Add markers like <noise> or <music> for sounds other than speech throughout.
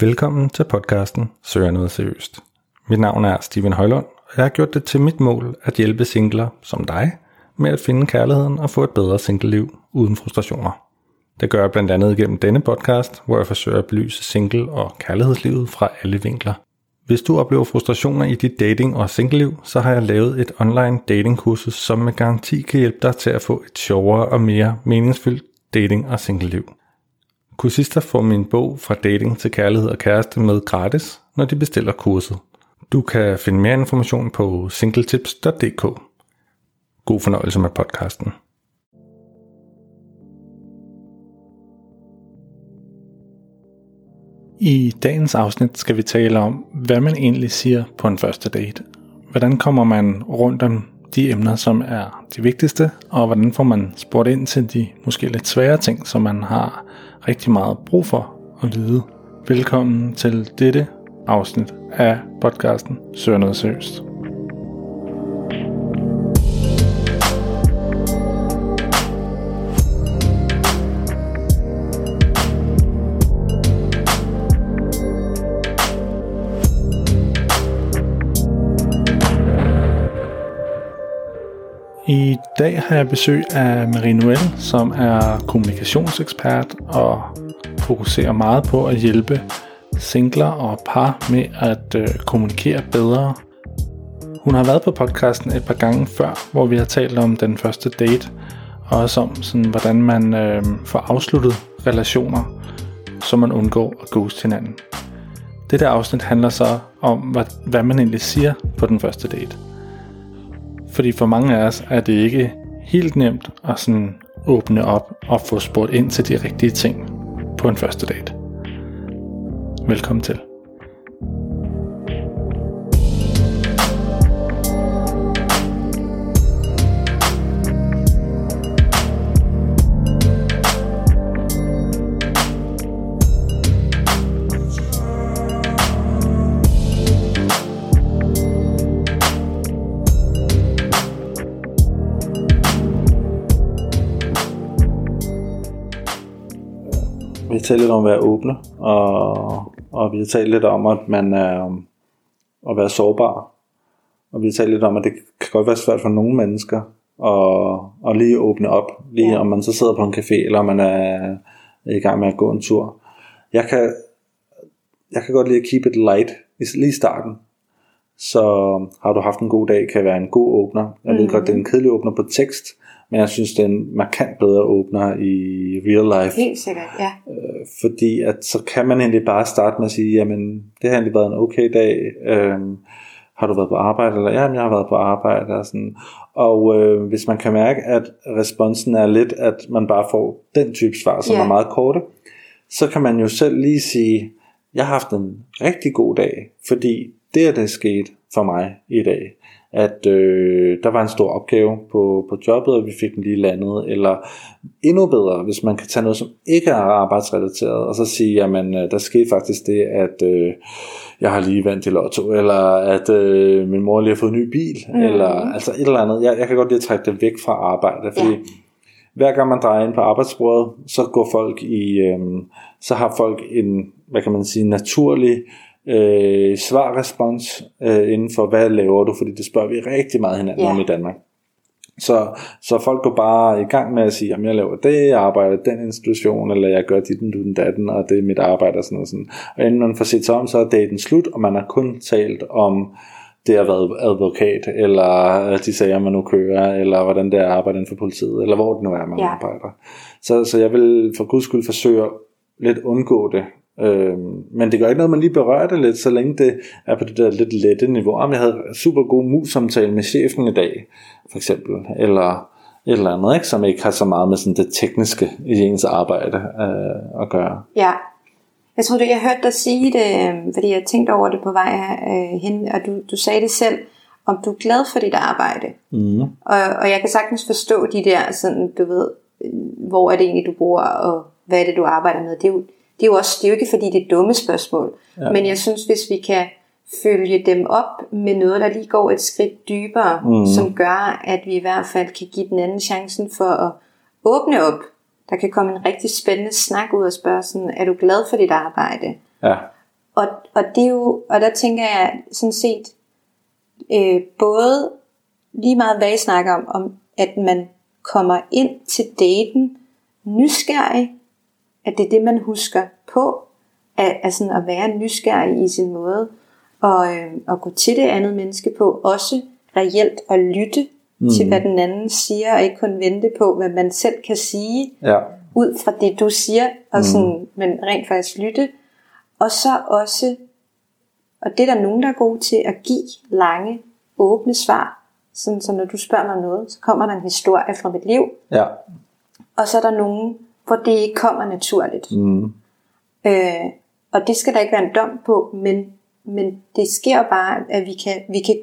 Velkommen til podcasten Søger noget seriøst. Mit navn er Steven Højlund, og jeg har gjort det til mit mål at hjælpe singler som dig med at finde kærligheden og få et bedre singleliv uden frustrationer. Det gør jeg blandt andet gennem denne podcast, hvor jeg forsøger at belyse single- og kærlighedslivet fra alle vinkler. Hvis du oplever frustrationer i dit dating- og singleliv, så har jeg lavet et online datingkursus, som med garanti kan hjælpe dig til at få et sjovere og mere meningsfyldt dating- og singleliv. Kursister får min bog fra dating til kærlighed og kæreste med gratis, når de bestiller kurset. Du kan finde mere information på singletips.dk. God fornøjelse med podcasten. I dagens afsnit skal vi tale om, hvad man egentlig siger på en første date. Hvordan kommer man rundt om de emner, som er de vigtigste, og hvordan får man spurgt ind til de måske lidt svære ting, som man har rigtig meget brug for at vide. Velkommen til dette afsnit af podcasten Søger noget seriøst. I dag har jeg besøg af Marie Noel, som er kommunikationsekspert og fokuserer meget på at hjælpe singler og par med at øh, kommunikere bedre. Hun har været på podcasten et par gange før, hvor vi har talt om den første date, og også om, sådan, hvordan man øh, får afsluttet relationer, så man undgår at ghost hinanden. Dette afsnit handler så om, hvad, hvad man egentlig siger på den første date. Fordi for mange af os er det ikke helt nemt at sådan åbne op og få spurgt ind til de rigtige ting på en første date. Velkommen til. Talt lidt om at være åbne, og, og vi har talt lidt om, at man er at være sårbar. Og vi har talt lidt om, at det kan godt være svært for nogle mennesker at, at lige åbne op, lige ja. om man så sidder på en café, eller om man er i gang med at gå en tur. Jeg kan, jeg kan godt lide at keep it light lige i starten. Så har du haft en god dag, kan være en god åbner. Jeg ved mm. godt, det er en kedelig åbner på tekst, men jeg synes, det er en markant bedre åbner i real life. Helt sikkert, ja. Øh, fordi at så kan man egentlig bare starte med at sige, jamen det har egentlig været en okay dag, øhm, har du været på arbejde, eller jamen jeg har været på arbejde, og sådan. Og øh, hvis man kan mærke, at responsen er lidt, at man bare får den type svar, som Ja. er meget korte, så kan man jo selv lige sige, jeg har haft en rigtig god dag, fordi det er det skete for mig i dag at øh, der var en stor opgave på, på jobbet, og vi fik den lige landet, eller endnu bedre, hvis man kan tage noget, som ikke er arbejdsrelateret, og så sige, jamen, øh, der skete faktisk det, at øh, jeg har lige vandt i lotto, eller at øh, min mor lige har fået en ny bil, mm. eller altså et eller andet. Jeg, jeg kan godt lide at trække det væk fra arbejde, fordi Ja. hver gang man drejer ind på arbejdsbordet, så går folk i, øh, så har folk en, hvad kan man sige, naturlig øh, svarrespons øh, inden for, hvad laver du, fordi det spørger vi rigtig meget hinanden Ja. om i Danmark. Så, så folk går bare i gang med at sige, at jeg laver det, jeg arbejder i den institution, eller jeg gør dit, du den datten, og det er mit arbejde og sådan noget. Sådan. Og inden man får set sig om, så er daten slut, og man har kun talt om det at være advokat, eller de sager, man nu kører, eller hvordan det er at arbejde inden for politiet, eller hvor det nu er, man Ja. arbejder. Så, så jeg vil for guds skyld forsøge at lidt undgå det. Øhm, men det gør ikke noget, man lige berører det lidt, så længe det er på det der lidt lette niveau. Om jeg havde super god mus-samtale med chefen i dag, for eksempel, eller et eller andet, ikke, som ikke har så meget med sådan det tekniske i ens arbejde øh, at gøre. Ja. Jeg tror, det, jeg hørte dig sige det, øh, fordi jeg tænkte over det på vej øh, hen, og du, du sagde det selv, om du er glad for dit arbejde. Mm. Og, og jeg kan sagtens forstå de der, sådan, du ved, øh, hvor er det egentlig, du bor, og hvad er det, du arbejder med. Det er jo, det er jo også, det er jo ikke fordi, det er dumme spørgsmål. Ja. Men jeg synes, hvis vi kan følge dem op med noget, der lige går et skridt dybere, mm. som gør, at vi i hvert fald kan give den anden chancen for at åbne op. Der kan komme en rigtig spændende snak ud og spørge sådan, er du glad for dit arbejde? Ja. og, og det er jo, og der tænker jeg sådan set, øh, både lige meget hvad I snakker om, om at man kommer ind til daten nysgerrig, at det er det, man husker på, at, at, sådan at være nysgerrig i sin måde, og øh, at gå til det andet menneske på, også reelt at lytte mm. til, hvad den anden siger, og ikke kun vente på, hvad man selv kan sige, ja. ud fra det, du siger, og sådan, mm. men rent faktisk lytte. Og så også, og det er der nogen, der er gode til, at give lange, åbne svar. Sådan, så når du spørger mig noget, så kommer der en historie fra mit liv. Ja. Og så er der nogen, hvor det ikke kommer naturligt. Mm. Øh, og det skal der ikke være en dom på, men, men det sker bare, at vi kan, vi kan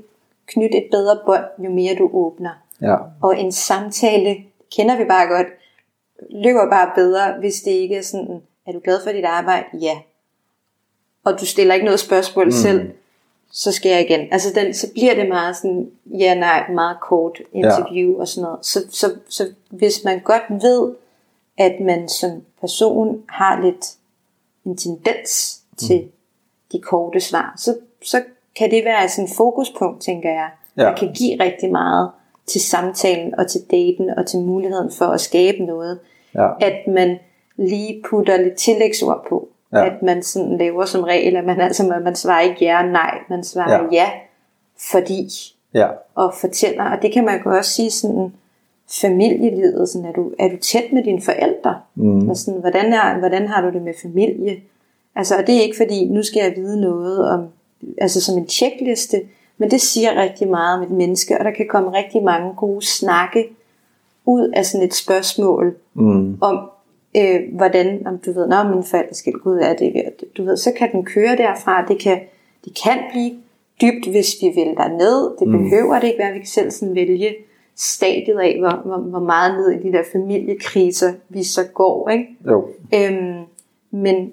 knytte et bedre bånd, jo mere du åbner. Ja. Og en samtale, kender vi bare godt, løber bare bedre, hvis det ikke er sådan, er du glad for dit arbejde? Ja. Og du stiller ikke noget spørgsmål mm. selv, så skal jeg igen. Altså den, så bliver det meget sådan, ja nej, meget kort interview ja. og sådan noget. Så, så, så hvis man godt ved, at man som person har lidt en tendens til mm. de korte svar, så, så kan det være sådan et fokuspunkt, tænker jeg, ja. der kan give rigtig meget til samtalen og til daten og til muligheden for at skabe noget. Ja. At man lige putter lidt tillægsord på. Ja. At man sådan laver som regel, at man, altså, man, man svarer ikke ja og nej, man svarer Ja. ja, ja fordi Ja. og fortæller, og det kan man jo også sige sådan, familielivet, sådan, er, du, er du tæt med dine forældre? Mm. Og sådan, hvordan, er, hvordan har du det med familie? Altså, og det er ikke fordi, nu skal jeg vide noget om, altså som en tjekliste, men det siger rigtig meget om et menneske, og der kan komme rigtig mange gode snakke ud af sådan et spørgsmål Mm. om, øh, hvordan, om du ved, når min forældre skal gud er det, du ved, så kan den køre derfra, det kan, det kan blive dybt, hvis vi vil ned. det Mm. behøver det ikke være, vi kan selv sådan vælge stadiet af, hvor, hvor, hvor meget ned i de der familiekriser, vi så går, ikke? Jo. Øhm, men,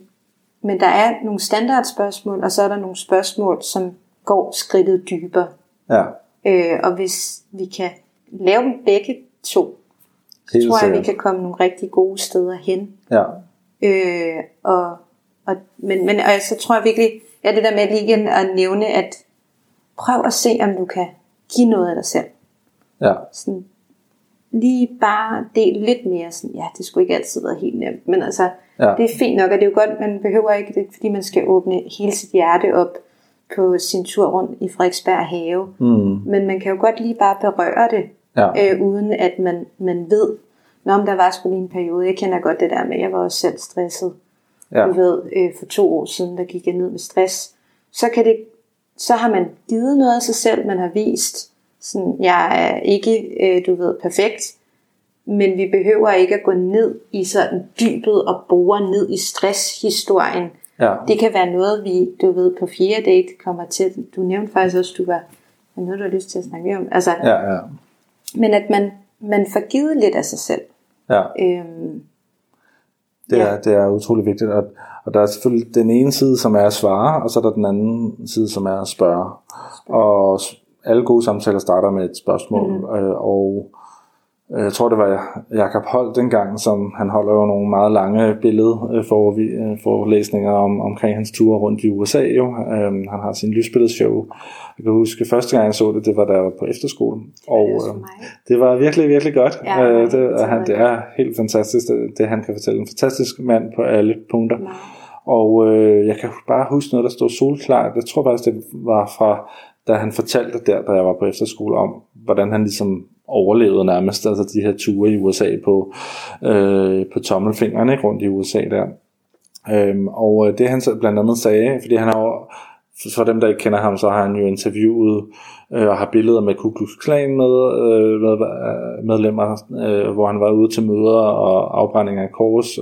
men der er nogle standardspørgsmål, og så er der nogle spørgsmål, som går skridtet dybere. Ja. Øh, og hvis vi kan lave dem begge to, Helt tror jeg, vi sikkert. kan komme nogle rigtig gode steder hen. Ja. Øh, og, og, men, men og så tror jeg virkelig, ja, det der med lige igen at nævne, at prøv at se, om du kan give noget af dig selv. Ja. Sådan, lige bare del lidt mere sådan, ja, det skulle ikke altid være helt nemt, men altså, Ja. det er fint nok, og det er jo godt, man behøver ikke, det fordi man skal åbne hele sit hjerte op på sin tur rundt i Frederiksberg have, Mm. men man kan jo godt lige bare berøre det, Ja. øh, uden at man, man ved, Nå, men der var sgu lige en periode, jeg kender godt det der med, jeg var også selv stresset, Ja. du ved, øh, for to år siden, der gik jeg ned med stress, så kan det, så har man givet noget af sig selv, man har vist, sådan, jeg er ikke, øh, du ved, perfekt, men vi behøver ikke at gå ned i sådan dybet og bore ned i stresshistorien. Ja. Det kan være noget, vi, du ved, på fjerde date kommer til. Du nævnte faktisk også, du var, er noget, du har lyst til at snakke mere om. Altså, Ja. Ja. Men at man, man får givet lidt af sig selv. ja. Øhm, Det, Ja. er, det er utrolig vigtigt. Og, og der er selvfølgelig den ene side, som er at svare, og så er der den anden side, som er at spørge. Og s- alle gode samtaler starter med et spørgsmål. Mm. Øh, og øh, jeg tror, det var Jakob Holt dengang, som han holder jo nogle meget lange billedforelæsninger om, omkring hans ture rundt i USA. Jo. Øhm, han har sin lysbilledshow. Jeg kan huske, første gang jeg så det, det var da jeg var på efterskole. Og, øh, det var virkelig, virkelig godt. Ja, øh, det han, det er helt fantastisk, det, det han kan fortælle. En fantastisk mand på alle punkter. Meget. Og øh, jeg kan bare huske noget, der stod solklart. Jeg tror faktisk, det var fra, da han fortalte der, da jeg var på efterskole, om hvordan han ligesom overlevede nærmest, altså de her ture i USA på, øh, på tommelfingrene ikke, rundt i USA der. Øhm, og øh, det han så blandt andet sagde, fordi han har så for dem der ikke kender ham, så har han jo interviewet øh, og har billeder med Ku Klux Klan med, øh, med øh, medlemmer, øh, hvor han var ude til møder og afbrænding af kors,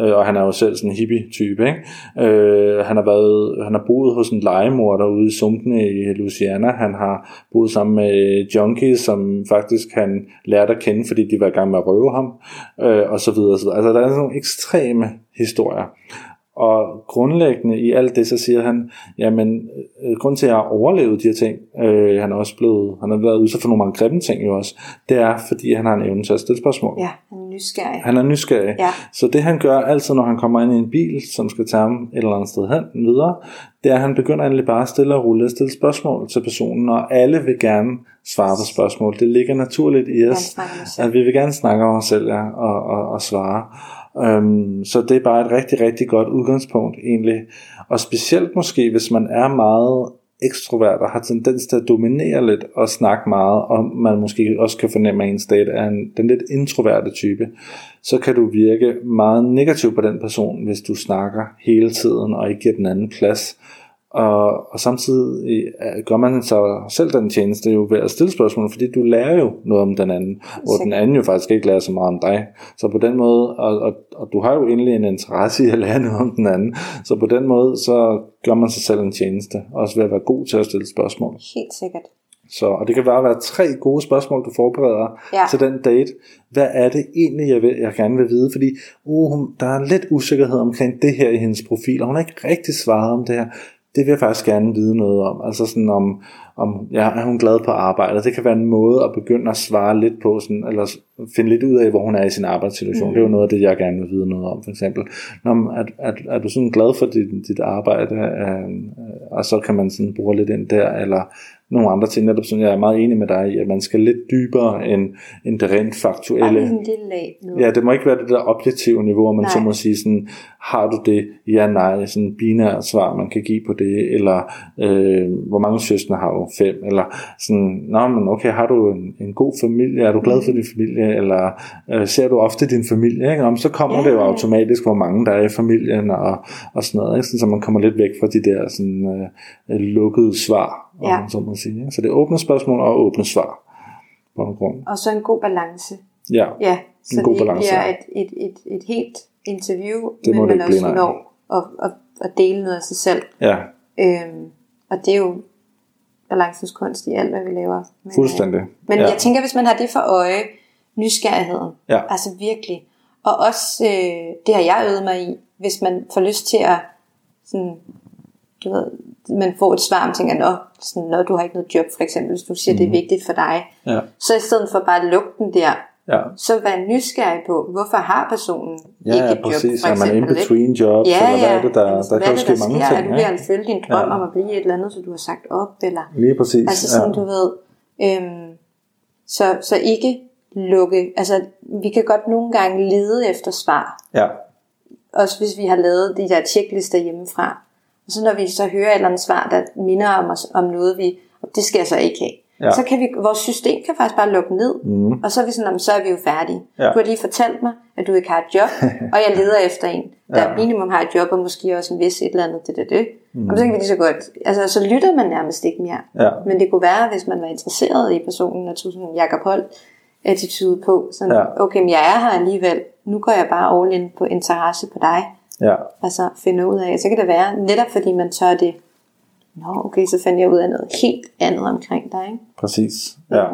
øh, og han er jo selv sådan en hippie-type, ikke? Øh, han har været, han har boet hos en legemor derude i sumpene i Louisiana, han har boet sammen med junkies, som faktisk han lærte at kende, fordi de var i gang med at røve ham, øh, og så videre, så videre. Altså der er sådan nogle ekstreme historier. Og grundlæggende i alt det, så siger han, jamen, øh, grund til, at jeg har overlevet de her ting, øh, han er også blevet, han har været udsat for nogle mange grimme ting jo også, det er, fordi han har en evne til at stille spørgsmål. Ja, han er nysgerrig. Han er nysgerrig. Ja. Så det han gør altid, når han kommer ind i en bil, som skal tage ham et eller andet sted hen videre, det er, at han begynder egentlig bare stille og roligt at stille spørgsmål til personen, og alle vil gerne svare på spørgsmål. Det ligger naturligt i os, at vi vil gerne snakke om os selv ja, og, og, og svare. Øhm, så det er bare et rigtig, rigtig godt udgangspunkt egentlig. Og specielt måske, hvis man er meget ekstrovert og har tendens til at dominere lidt og snakke meget, og man måske også kan fornemme, at ens date er en, den lidt introverte type, så kan du virke meget negativ på den person, hvis du snakker hele tiden og ikke giver den anden plads. Og, og samtidig øh, gør man så selv den tjeneste jo ved at stille spørgsmål, fordi du lærer jo noget om den anden, hvor den anden jo faktisk ikke lærer så meget om dig. Så på den måde, og, og, og du har jo egentlig en interesse i at lære noget om den anden, så på den måde, så gør man sig selv en tjeneste, også ved at være god til at stille spørgsmål. Helt sikkert. Så, og det kan bare være tre gode spørgsmål, du forbereder Ja. til den date. Hvad er det egentlig, jeg, vil, jeg gerne vil vide? Fordi uh, der er lidt usikkerhed omkring det her i hendes profil, og hun har ikke rigtig svaret om det her. Det vil jeg faktisk gerne vide noget om. Altså sådan om, om ja, er hun glad på arbejdet? Det kan være en måde at begynde at svare lidt på, sådan, eller finde lidt ud af, hvor hun er i sin arbejdssituation. Mm. Det er jo noget af det, jeg gerne vil vide noget om, for eksempel. Nå, men er, er, er du sådan glad for dit, dit arbejde? Øh, og så kan man sådan bruge lidt ind der, eller nogle andre ting, netop sådan, jeg er meget enig med dig i, at man skal lidt dybere end, end det rent Bare faktuelle. en lille lag ned. Ja, det må ikke være det der objektive niveau, man Nej. så må sige sådan, har du det, ja, nej, sådan en binær svar, man kan give på det, eller øh, hvor mange søstre har du, fem, eller sådan, nå, men okay, har du en, en god familie, er du glad for din familie, eller øh, ser du ofte din familie, ikke? Om, så kommer Ja. det jo automatisk, hvor mange der er i familien, og, og sådan noget, ikke? Sådan, så man kommer lidt væk fra de der sådan, øh, lukkede svar, om Ja. man så må sige. Så det er åbne spørgsmål og åbne svar, på en grund. Og så en god balance. Ja, Ja, så En god balance, bliver ja. et, et, et, et helt interview, Det men man også når at, at, at dele noget af sig selv. ja, Øhm, og det er jo balancens kunst i alt, hvad vi laver. Men, øh, fuldstændig. Men ja. jeg tænker, hvis man har det for øje, nysgerrigheden, Ja. altså virkelig, og også, øh, det har jeg øvet mig i, hvis man får lyst til at, sådan, du ved, man får et svar, og tænker, nå, sådan, nå, du har ikke noget job, for eksempel, hvis du siger, mm. det er vigtigt for dig, Mhm. Ja. så i stedet for bare at lukke den der, Ja, så vær nysgerrig på, hvorfor har personen ja, ikke ja et job, præcis. for Er man in eksempel, between jobs, Ja, eller hvad ja. er det, der, Altså, der hvad kan er jo det, ske der mange ting. Er du ved Ja? at følge din drøm Ja. om at blive et eller andet, så du har sagt op, eller... Lige præcis. Altså sådan, ja. du ved, øhm, så, så ikke lukke, altså vi kan godt nogle gange lede efter svar, ja, også hvis vi har lavet de der checklister hjemmefra. Og så når vi så hører et eller andet svar, der minder om os om noget, vi, det skal jeg så ikke have. Ja. Så kan vi, vores system kan faktisk bare lukke ned, mm. og så er vi sådan, "Nå, men så er vi jo færdige. Ja. Du har lige fortalt mig, at du ikke har et job, <laughs> og jeg leder efter en, der Ja. minimum har et job, og måske også en vis et eller andet, det, det, det. Mm. Og så kan vi lige så godt, altså så lytter man nærmest ikke mere. ja, Men det kunne være, hvis man var interesseret i personen, og tog sådan en Jacob Holt attitude på, sådan, ja. okay, men jeg er her alligevel, nu går jeg bare all in på interesse på dig, ja, altså finde ud af, så kan det være, netop fordi man tør det, nå okay, så fandt jeg ud af noget helt andet omkring dig, ikke? præcis. Ja.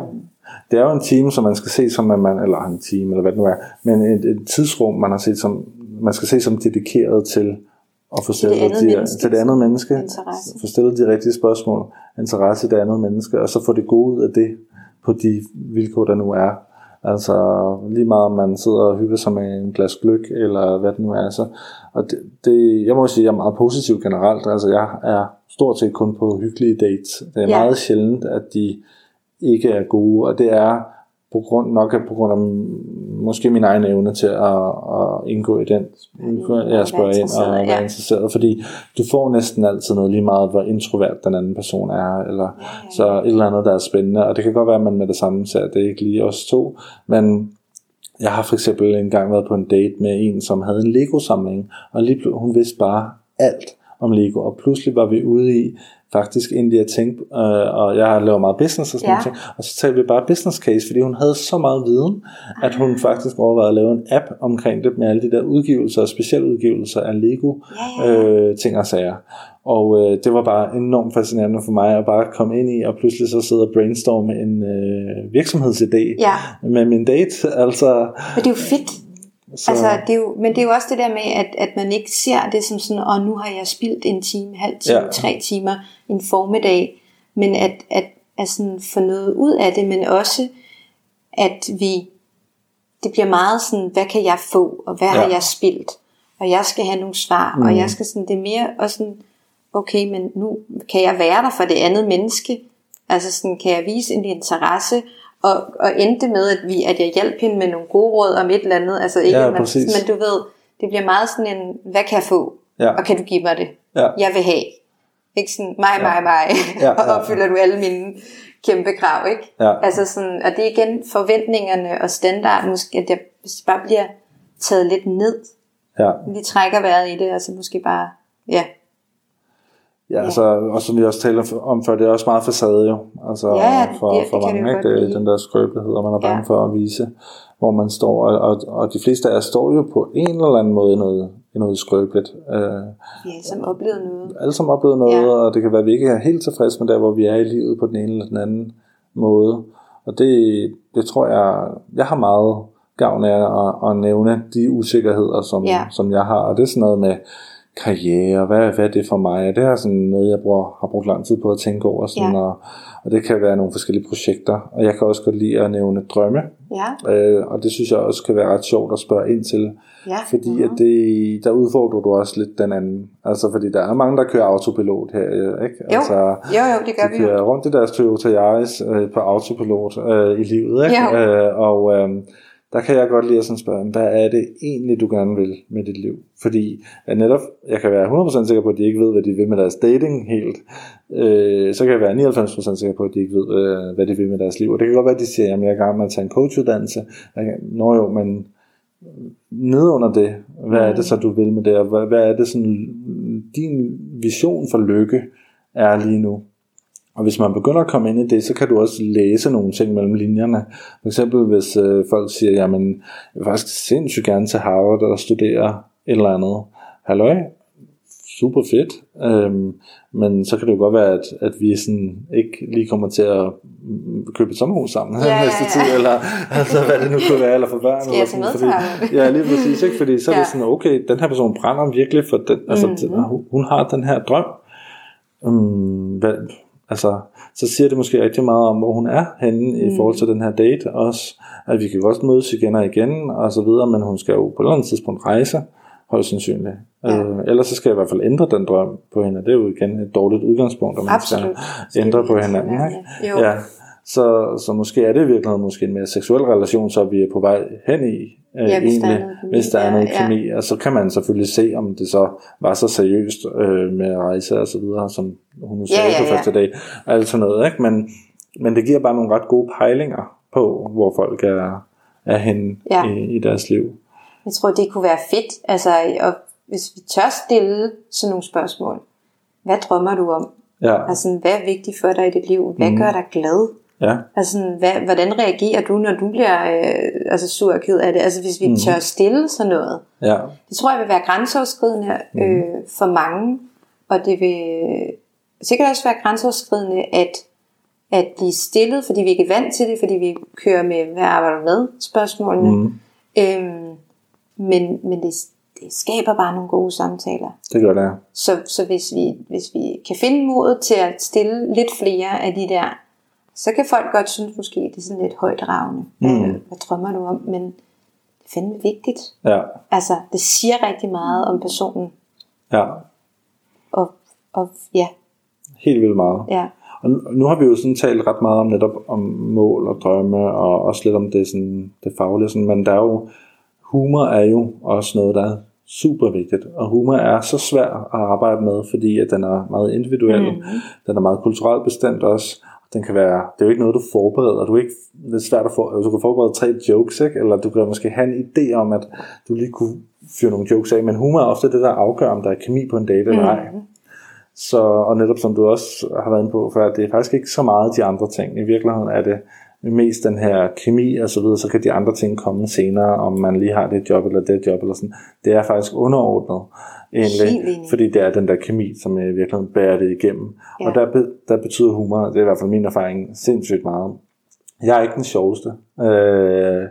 Det er jo en time, som man skal se som, at man, eller en time, eller hvad det nu er, men et, et tidsrum, man har set som, man skal se som dedikeret til at få stillet andet de, menneske. til det andet menneske, Interesse. få stillet de rigtige spørgsmål, interesse i det andet menneske, og så få det gode ud af det på de vilkår, der nu er. Altså lige meget om man sidder og hygger sig med en glas gløk, eller hvad det nu er. Så, og det, det, jeg må sige, at jeg er meget positiv generelt. Altså jeg er stort set kun på hyggelige dates. Det er Ja. meget sjældent, at de ikke er gode, og det er på grund, nok på grund af måske min egen evne til at, at indgå i den, indgå, ind og ja, være spørge ind og interesseret, være ja. interesseret, fordi du får næsten altid noget lige meget, hvor introvert den anden person er, eller så et eller andet, der er spændende, og det kan godt være, at man med det samme ser, at det er ikke lige os to, men jeg har for eksempel engang været på en date med en, som havde en Lego-samling, og lige hun vidste bare alt om Lego, og pludselig var vi ude i faktisk egentlig at tænke, øh, og jeg har lavet meget business og sådan Ja. ting, og så talte vi bare business case, fordi hun havde så meget viden, at hun Ah. faktisk overvejede at lave en app omkring det, med alle de der udgivelser, og specialudgivelser af Lego Ja, ja. øh, ting og sager. Og øh, det var bare enormt fascinerende for mig at bare komme ind i, og pludselig så sidde og brainstorme en øh, virksomhedsidé Ja. med min date. Altså, Men det er jo fedt. Så, Altså, det er jo, men det er jo også det der med, at, at man ikke ser det som sådan, og nu har jeg spildt en time, halv time, Ja. tre timer, en formiddag, men at, at, at sådan få noget ud af det, men også, at vi det bliver meget sådan, hvad kan jeg få, og hvad ja. har jeg spildt, og jeg skal have nogle svar, mm. og jeg skal sådan, det er mere også sådan, okay, men nu kan jeg være der for det andet menneske, altså sådan, kan jeg vise en interesse, og, og endte med, at, vi, at jeg hjalp hende med nogle gode råd om et eller andet, altså ikke, Ja, man, præcis. men du ved, det bliver meget sådan en, hvad kan jeg få, Ja. og kan du give mig det, Ja. jeg vil have, ikke sådan, mig, mig, mig, Ja, ja, <laughs> og ja. opfylder du alle mine kæmpe krav, ikke? Ja. Altså sådan, og det er igen forventningerne og standard, måske, at jeg, bare bliver taget lidt ned, Ja. vi trækker vejret i det, altså måske bare, ja, Ja, altså, og som vi også talte om før, det er også meget facade jo. Altså, Ja, ja, for, det for mange, ikke? den der skrøbelighed, og man er bange Ja. for at vise, hvor man står. Og, og, og de fleste af os står jo på en eller anden måde noget, noget skrøbeligt. Øh, vi har som oplevet noget. alle sammen oplevet noget, Ja. ja. og det kan være, at vi ikke er helt tilfredse med der, hvor vi er i livet på den ene eller den anden måde. Og det, det tror jeg, jeg har meget gavn af at, at nævne de usikkerheder, som, Ja. som jeg har. Og det er sådan noget med karriere, hvad, hvad er det for mig? Og det er sådan noget, jeg bruger, har brugt lang tid på at tænke over. Sådan, Ja. og, og det kan være nogle forskellige projekter. Og jeg kan også godt lide at nævne drømme. Ja, Øh, og det synes jeg også kan være ret sjovt at spørge ind til. ja. Fordi at det, der udfordrer du også lidt den anden. Altså fordi der er mange, der kører autopilot her, ikke? Jo, Altså, jo, jo, det gør de vi jo. rundt i deres Toyota Yaris øh, på autopilot øh, i livet, ikke? Jo. Øh, og øh, der kan jeg godt lide at sådan spørge, hvad er det egentlig, du gerne vil med dit liv? Fordi at netop, jeg kan være 100% sikker på, at de ikke ved, hvad de vil med deres dating helt. Øh, så kan jeg være 99% sikker på, at de ikke ved, øh, hvad de vil med deres liv. Og det kan godt være, at de siger, at jeg er i gang med at tage en coachuddannelse. Nå jo, men ned under det, hvad er det så, du vil med det, og hvad, hvad er det sådan, din vision for lykke er lige nu? Og hvis man begynder at komme ind i det, så kan du også læse nogle ting mellem linjerne. For eksempel hvis øh, folk siger, jamen, jeg vil faktisk sindssygt gerne til Harvard og studere et eller andet. Halløj, super fedt. Øhm, men så kan det jo godt være, at, at vi sådan ikke lige kommer til at købe et sommerhus sammen Ja, ja, næste ja. tid, eller <laughs> altså, hvad det nu kunne være, eller for børn. Skal jeg eller tage med Harvard? Ja, lige præcis, ikke? fordi så er det Ja. sådan, okay, den her person brænder virkelig for den, altså, Mhm. hun, hun har den her drøm. Um, hvad, altså, så siger det måske rigtig meget om, hvor hun er henne mm. i forhold til den her date også, at vi kan godt mødes igen og igen, og så videre, men hun skal jo på et eller andet tidspunkt rejse, højst sandsynligt. Ja. Øh, ellers så skal jeg i hvert fald ændre den drøm på hende. Det er jo igen et dårligt udgangspunkt, at man Absolut. skal ændre på hinanden. Ikke? Jo. Ja. Så, så måske er det i virkeligheden måske en mere seksuel relation, så vi er på vej hen i. Øh, Ja, hvis der er egentlig, noget kemi. hvis der er Ja, noget ja. kemi. Og så kan man selvfølgelig se, om det så var så seriøst øh, med rejse og så videre, som hun sagde ja, på ja. første dag. Og alt sådan noget. Ikke? Men, men det giver bare nogle ret gode pejlinger på, hvor folk er, er henne Ja. i, i deres liv. Jeg tror, det kunne være fedt, altså, og hvis vi tør stille sådan nogle spørgsmål. Hvad drømmer du om? Ja, Altså, hvad er vigtigt for dig i dit liv? Hvad Mhm. gør dig glad? Ja, Altså, sådan, hvad, hvordan reagerer du, når du bliver øh, altså, sur og ked af det? Altså, hvis vi Mhm. mm. tør stille sådan noget. ja, Det tror jeg vil være grænseoverskridende øh, for mange, og det vil sikkert også være grænseoverskridende at, at blive stillet, fordi vi ikke er vant til det, fordi vi kører med, hvad arbejder du med, spørgsmålene. Mhm. Øhm, men men det, det skaber bare nogle gode samtaler. det gør det. Så, så hvis, vi, hvis vi kan finde modet til at stille lidt flere af de der, så kan folk godt synes måske, det er sådan lidt højdragende. Mm. Øh, hvad drømmer du om? Men det er fandme vigtigt. Ja, Altså, det siger rigtig meget om personen. ja, Og, og ja, helt vildt meget. ja, Og nu- nu har vi jo sådan talt ret meget om netop om mål og drømme, og også lidt om det, sådan, det faglige, sådan, men der er jo, humor er jo også noget, der er super vigtigt, og humor er så svær at arbejde med, fordi at den er meget individuel, mm. den er meget kulturelt bestemt også, den kan være, det er jo ikke noget, du forbereder, du er ikke, det er svært at få, du kan forberede tre jokes, ikke? eller du kan måske have en idé om, at du lige kunne fyre nogle jokes af, men humor er ofte det, der afgør, om der er kemi på en date eller ej. Så, og netop som du også har været inde på før, det er faktisk ikke så meget de andre ting. I virkeligheden er det mest den her kemi og så videre, så kan de andre ting komme senere, om man lige har det job eller det job eller sådan. Det er faktisk underordnet egentlig, fordi det er den der kemi, som i virkeligheden bærer det igennem. Ja. Og der, der betyder humor, det er i hvert fald min erfaring, sindssygt meget. Jeg er ikke den sjoveste. Øh,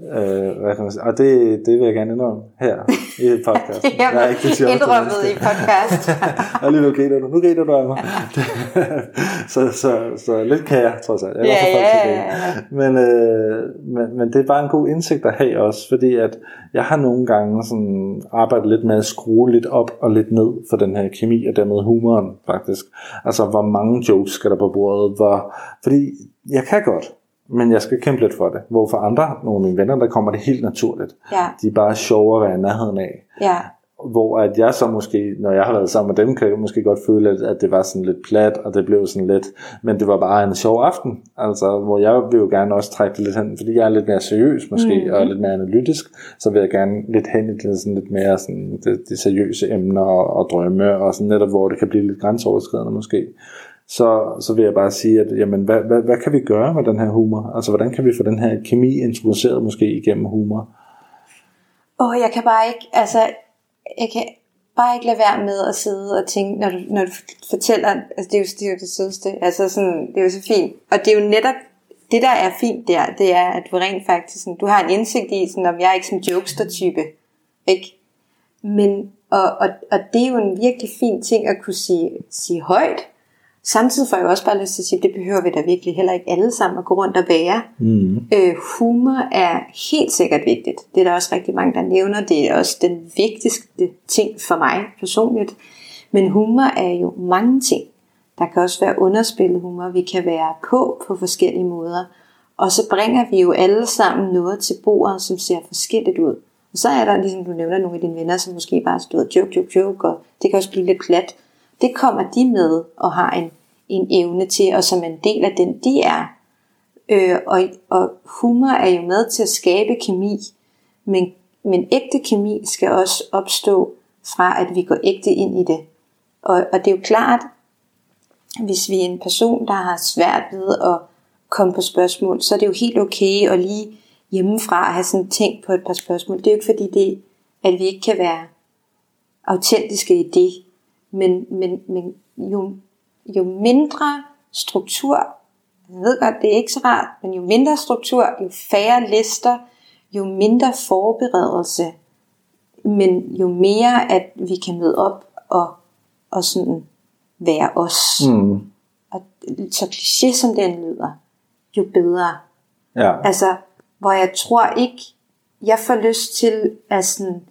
Øh, hvad kan man sige? Og det, det vil jeg gerne indrømme her i <laughs> podcasten. det er, jeg er ikke det indrømmet i podcast. <laughs> og alligevel griner du. Nu griner du af mig. <laughs> så, så, så lidt kan jeg, trods alt. Jeg ja, ja, ja. Men, øh, men, men det er bare en god indsigt at have også, fordi at jeg har nogle gange sådan arbejdet lidt med at skrue lidt op og lidt ned for den her kemi og dermed humoren faktisk. Altså hvor mange jokes skal der på bordet, hvor, fordi jeg kan godt, men jeg skal kæmpe lidt for det. Hvor for andre, nogle af mine venner, der kommer det helt naturligt. Ja. De er bare sjove at være i nærheden af. Ja. Hvor at jeg så måske, når jeg har været sammen med dem, kan jeg måske godt føle, at, at det var sådan lidt plat, og det blev sådan lidt, men det var bare en sjov aften. Altså, hvor jeg vil jo gerne også trække det lidt hen, fordi jeg er lidt mere seriøs måske, mm. og lidt mere analytisk, så vil jeg gerne lidt hen i det sådan lidt mere sådan, det, de seriøse emner og, og drømme, og sådan netop, hvor det kan blive lidt grænseoverskridende måske så, så vil jeg bare sige, at jamen, hvad, hvad, hvad kan vi gøre med den her humor? Altså, hvordan kan vi få den her kemi introduceret måske igennem humor? Åh, oh, jeg kan bare ikke, altså, jeg kan bare ikke lade være med at sidde og tænke, når du, når du fortæller, altså det er jo det, er jo det sødeste, altså sådan, det er jo så fint, og det er jo netop, det der er fint der, det er, at du rent faktisk, sådan, du har en indsigt i, sådan, om jeg er ikke sådan en jokester-type, ikke? Men, og, og, og det er jo en virkelig fin ting at kunne sige, sige højt, Samtidig får jeg også bare lyst til at sige, at det behøver vi da virkelig heller ikke alle sammen at gå rundt og bære. Mm. Øh, humor er helt sikkert vigtigt. Det er der også rigtig mange, der nævner. Det er også den vigtigste ting for mig personligt. Men humor er jo mange ting. Der kan også være underspillet humor. Vi kan være på på forskellige måder. Og så bringer vi jo alle sammen noget til bordet, som ser forskelligt ud. Og så er der, ligesom du nævner, nogle af dine venner, som måske bare stod joke, joke, joke, og det kan også blive lidt plat det kommer de med og har en, en evne til, og som en del af den de er. Øh, og, og humor er jo med til at skabe kemi, men, men ægte kemi skal også opstå fra, at vi går ægte ind i det. Og, og det er jo klart, hvis vi er en person, der har svært ved at komme på spørgsmål, så er det jo helt okay at lige hjemmefra have sådan tænkt på et par spørgsmål. Det er jo ikke fordi, det, at vi ikke kan være autentiske i det, men, men, men jo, jo mindre struktur, jeg ved godt, det er ikke så rart, men jo mindre struktur, jo færre lister, jo mindre forberedelse, men jo mere, at vi kan møde op og, og sådan være os. Mm. Og så kliché som den lyder, jo bedre. Ja. Altså, hvor jeg tror ikke, jeg får lyst til at sådan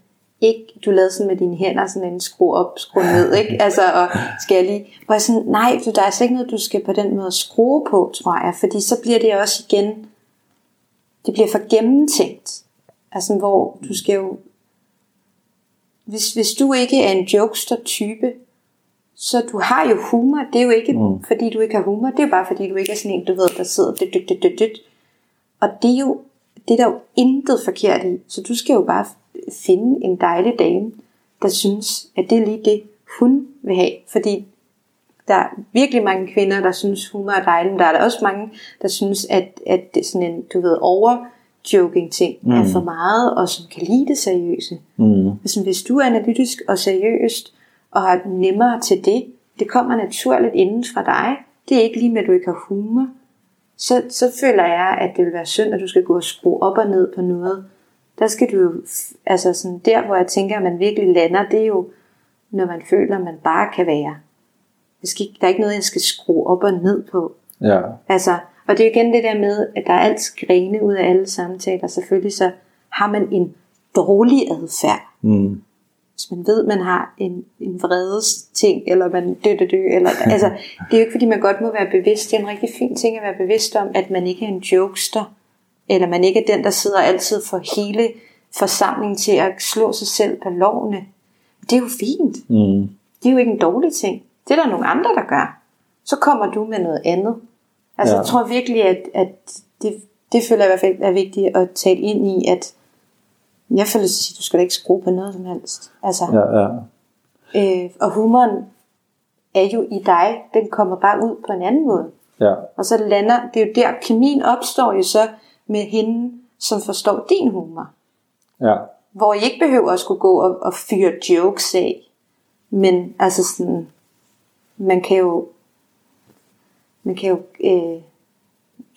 ikke, du lavede sådan med dine hænder, sådan en skru op, skru <laughs> ned, ikke? Altså, og skal jeg lige, hvor jeg sådan, nej, for der er altså ikke noget, du skal på den måde skrue på, tror jeg, fordi så bliver det også igen, det bliver for gennemtænkt. Altså, hvor du skal jo, hvis, hvis du ikke er en jokester-type, så du har jo humor, det er jo ikke mm. fordi du ikke har humor, det er bare fordi du ikke er sådan en, du ved, der sidder dyt, dyt, dyt, dyt, dyt. Og det er jo, det er der jo intet forkert i, så du skal jo bare finde en dejlig dame, der synes, at det er lige det, hun vil have. Fordi der er virkelig mange kvinder, der synes, humor er dejlig, men der er der også mange, der synes, at, at det sådan en, du ved, over joking ting mm. er for meget, og som kan lide det seriøse. Mm. Altså, hvis du er analytisk og seriøst, og har nemmere til det, det kommer naturligt inden fra dig, det er ikke lige med, at du ikke har humor, så, så føler jeg, at det vil være synd, at du skal gå og skrue op og ned på noget, der skal du jo, altså sådan der, hvor jeg tænker, at man virkelig lander, det er jo, når man føler, at man bare kan være. Det skal, der er ikke noget, jeg skal skrue op og ned på. Ja. Altså, og det er igen det der med, at der er alt skrene ud af alle samtaler. Selvfølgelig så har man en dårlig adfærd. Mm. Hvis man ved, man har en, en vredes ting, eller man dø, dø, dø, eller, altså, det er jo ikke fordi, man godt må være bevidst. Det er en rigtig fin ting at være bevidst om, at man ikke er en jokester eller man ikke er den, der sidder altid for hele forsamlingen til at slå sig selv på lovene. Det er jo fint. Mm. Det er jo ikke en dårlig ting. Det er der nogle andre, der gør. Så kommer du med noget andet. Altså ja. jeg tror virkelig, at, at det, det føler jeg i hvert fald er vigtigt at tale ind i, at jeg føler at du skal da ikke skrue på noget som helst. Altså, ja, ja. Øh, og humoren er jo i dig, den kommer bare ud på en anden måde. Ja. Og så lander, det er jo der, kemien opstår jo så, med hende, som forstår din humor. Ja. Hvor I ikke behøver at skulle gå og, og fyre jokes af. Men altså sådan, man kan jo, man kan jo øh,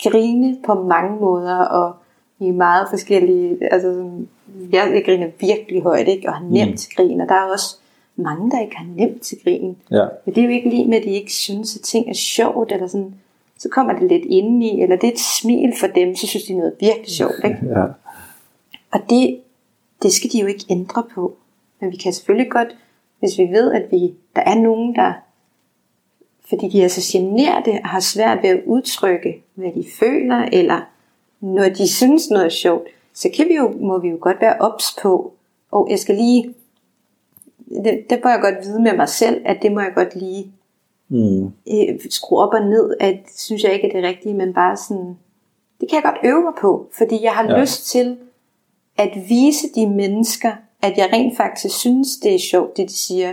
grine på mange måder, og i meget forskellige, altså sådan, jeg, jeg griner virkelig højt, ikke? og har nemt mm. til grin, og der er også mange, der ikke har nemt til grin. Ja. Men det er jo ikke lige med, at de ikke synes, at ting er sjovt, eller sådan, så kommer det lidt indeni, eller det er et smil for dem, så synes de noget virkelig sjovt. Ikke? Ja. Og det, det skal de jo ikke ændre på. Men vi kan selvfølgelig godt, hvis vi ved, at vi, der er nogen, der, fordi de er så generede og har svært ved at udtrykke, hvad de føler, eller når de synes noget er sjovt, så kan vi jo, må vi jo godt være ops på, og jeg skal lige, det, det må jeg godt vide med mig selv, at det må jeg godt lige Mm. øh, skrue op og ned, at synes jeg ikke er det rigtige, men bare sådan, det kan jeg godt øve mig på, fordi jeg har Ja. lyst til at vise de mennesker, at jeg rent faktisk synes, det er sjovt, det de siger,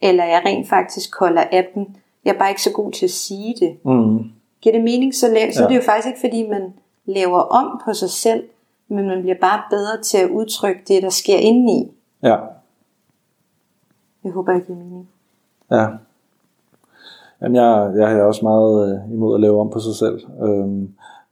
eller jeg rent faktisk holder af dem. Jeg er bare ikke så god til at sige det. Mm. Giver det mening, så, la- så Ja. er det jo faktisk ikke, fordi man laver om på sig selv, men man bliver bare bedre til at udtrykke det, der sker indeni. Ja. Jeg håber, det giver mening. Ja. Jamen, jeg, jeg er også meget øh, imod at lave om på sig selv. Øhm,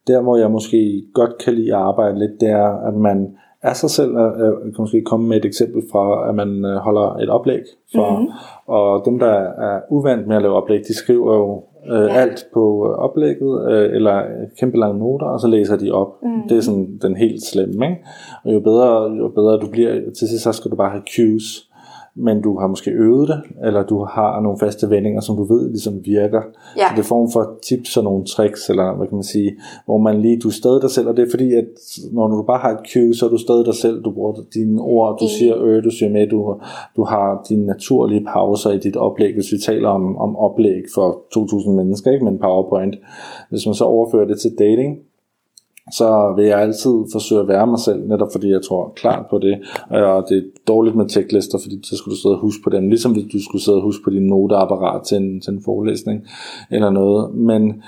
der, hvor jeg måske godt kan lide at arbejde lidt, det er, at man er sig selv. og, øh, Jeg kan måske komme med et eksempel fra, at man øh, holder et oplæg. For, mm-hmm. Og dem, der er uvant med at lave oplæg, de skriver jo øh, ja. alt på øh, oplægget, øh, eller kæmpe lange noter, og så læser de op. Mm. Det er sådan den helt slemme, ikke? Og jo bedre, jo bedre du bliver, til sidst så skal du bare have cues men du har måske øvet det, eller du har nogle faste vendinger, som du ved ligesom virker. Ja. Så det er form for tips og nogle tricks, eller hvad kan man sige, hvor man lige, du er stadig dig selv, og det er fordi, at når du bare har et cue, så er du stadig dig selv, du bruger dine ord, du Mm. siger øh, du siger med, du, du har dine naturlige pauser i dit oplæg, hvis vi taler om, om oplæg for 2.000 mennesker, ikke, med en PowerPoint. Hvis man så overfører det til dating, så vil jeg altid forsøge at være mig selv, netop fordi jeg tror klart på det, og det er dårligt med checklister, fordi så skulle du sidde og huske på dem, ligesom hvis du skulle sidde og huske på din noteapparat til en, til en forelæsning, eller noget, men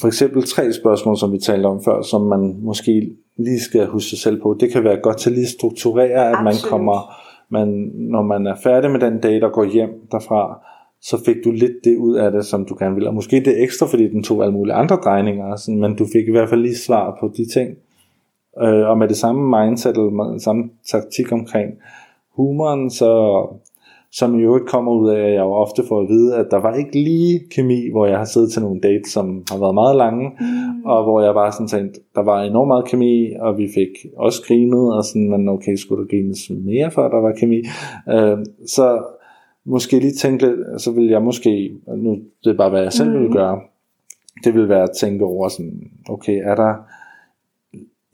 for eksempel tre spørgsmål, som vi talte om før, som man måske lige skal huske sig selv på, det kan være godt til lige at strukturere, at man Absolut. kommer, man, når man er færdig med den dag, der går hjem derfra, så fik du lidt det ud af det, som du gerne ville. Og måske det ekstra, fordi den tog alle mulige andre drejninger, sådan, men du fik i hvert fald lige svar på de ting. Øh, og med det samme mindset, eller med samme taktik omkring humoren, så som i øvrigt kommer ud af, at jeg jo ofte får at vide, at der var ikke lige kemi, hvor jeg har siddet til nogle dates, som har været meget lange, mm. og hvor jeg bare sådan tænkte, der var enormt meget kemi, og vi fik også grinet, og sådan, men okay, skulle der grines mere, før der var kemi? Øh, så måske lige tænke lidt, så vil jeg måske, nu det er bare, hvad jeg selv mm. vil gøre, det vil være at tænke over sådan, okay, er der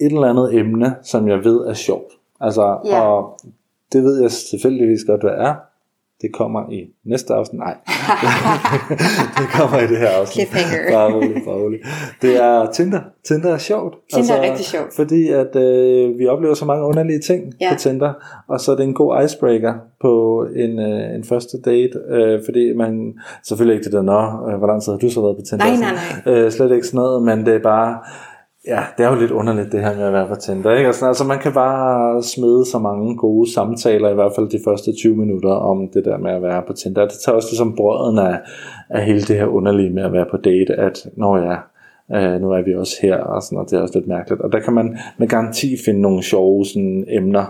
et eller andet emne, som jeg ved er sjovt? Altså, Ja. og det ved jeg tilfældigvis godt, hvad er. Det kommer i næste afsnit. Nej, <laughs> det kommer i det her afsnit. Cliffhanger. <laughs> Bare rolig, bare rolig. Det er Tinder. Tinder er sjovt. Altså, Tinder er rigtig sjovt. Fordi at øh, vi oplever så mange underlige ting Ja. på Tinder, og så er det en god icebreaker på en, øh, en første date, øh, fordi man, selvfølgelig ikke det der, nå, øh, hvor lang tid har du så været på Tinder? Nej, nej, nej. Øh, slet ikke sådan noget, men det er bare, ja, det er jo lidt underligt det her med at være på Tinder, ikke? Altså, altså man kan bare smide så mange gode samtaler, i hvert fald de første 20 minutter, om det der med at være på Tinder. Det tager også ligesom brøden af, af hele det her underlige med at være på date, at når jeg Øh, nu er vi også her, og, sådan, og det er også lidt mærkeligt. Og der kan man med garanti finde nogle sjove sådan, emner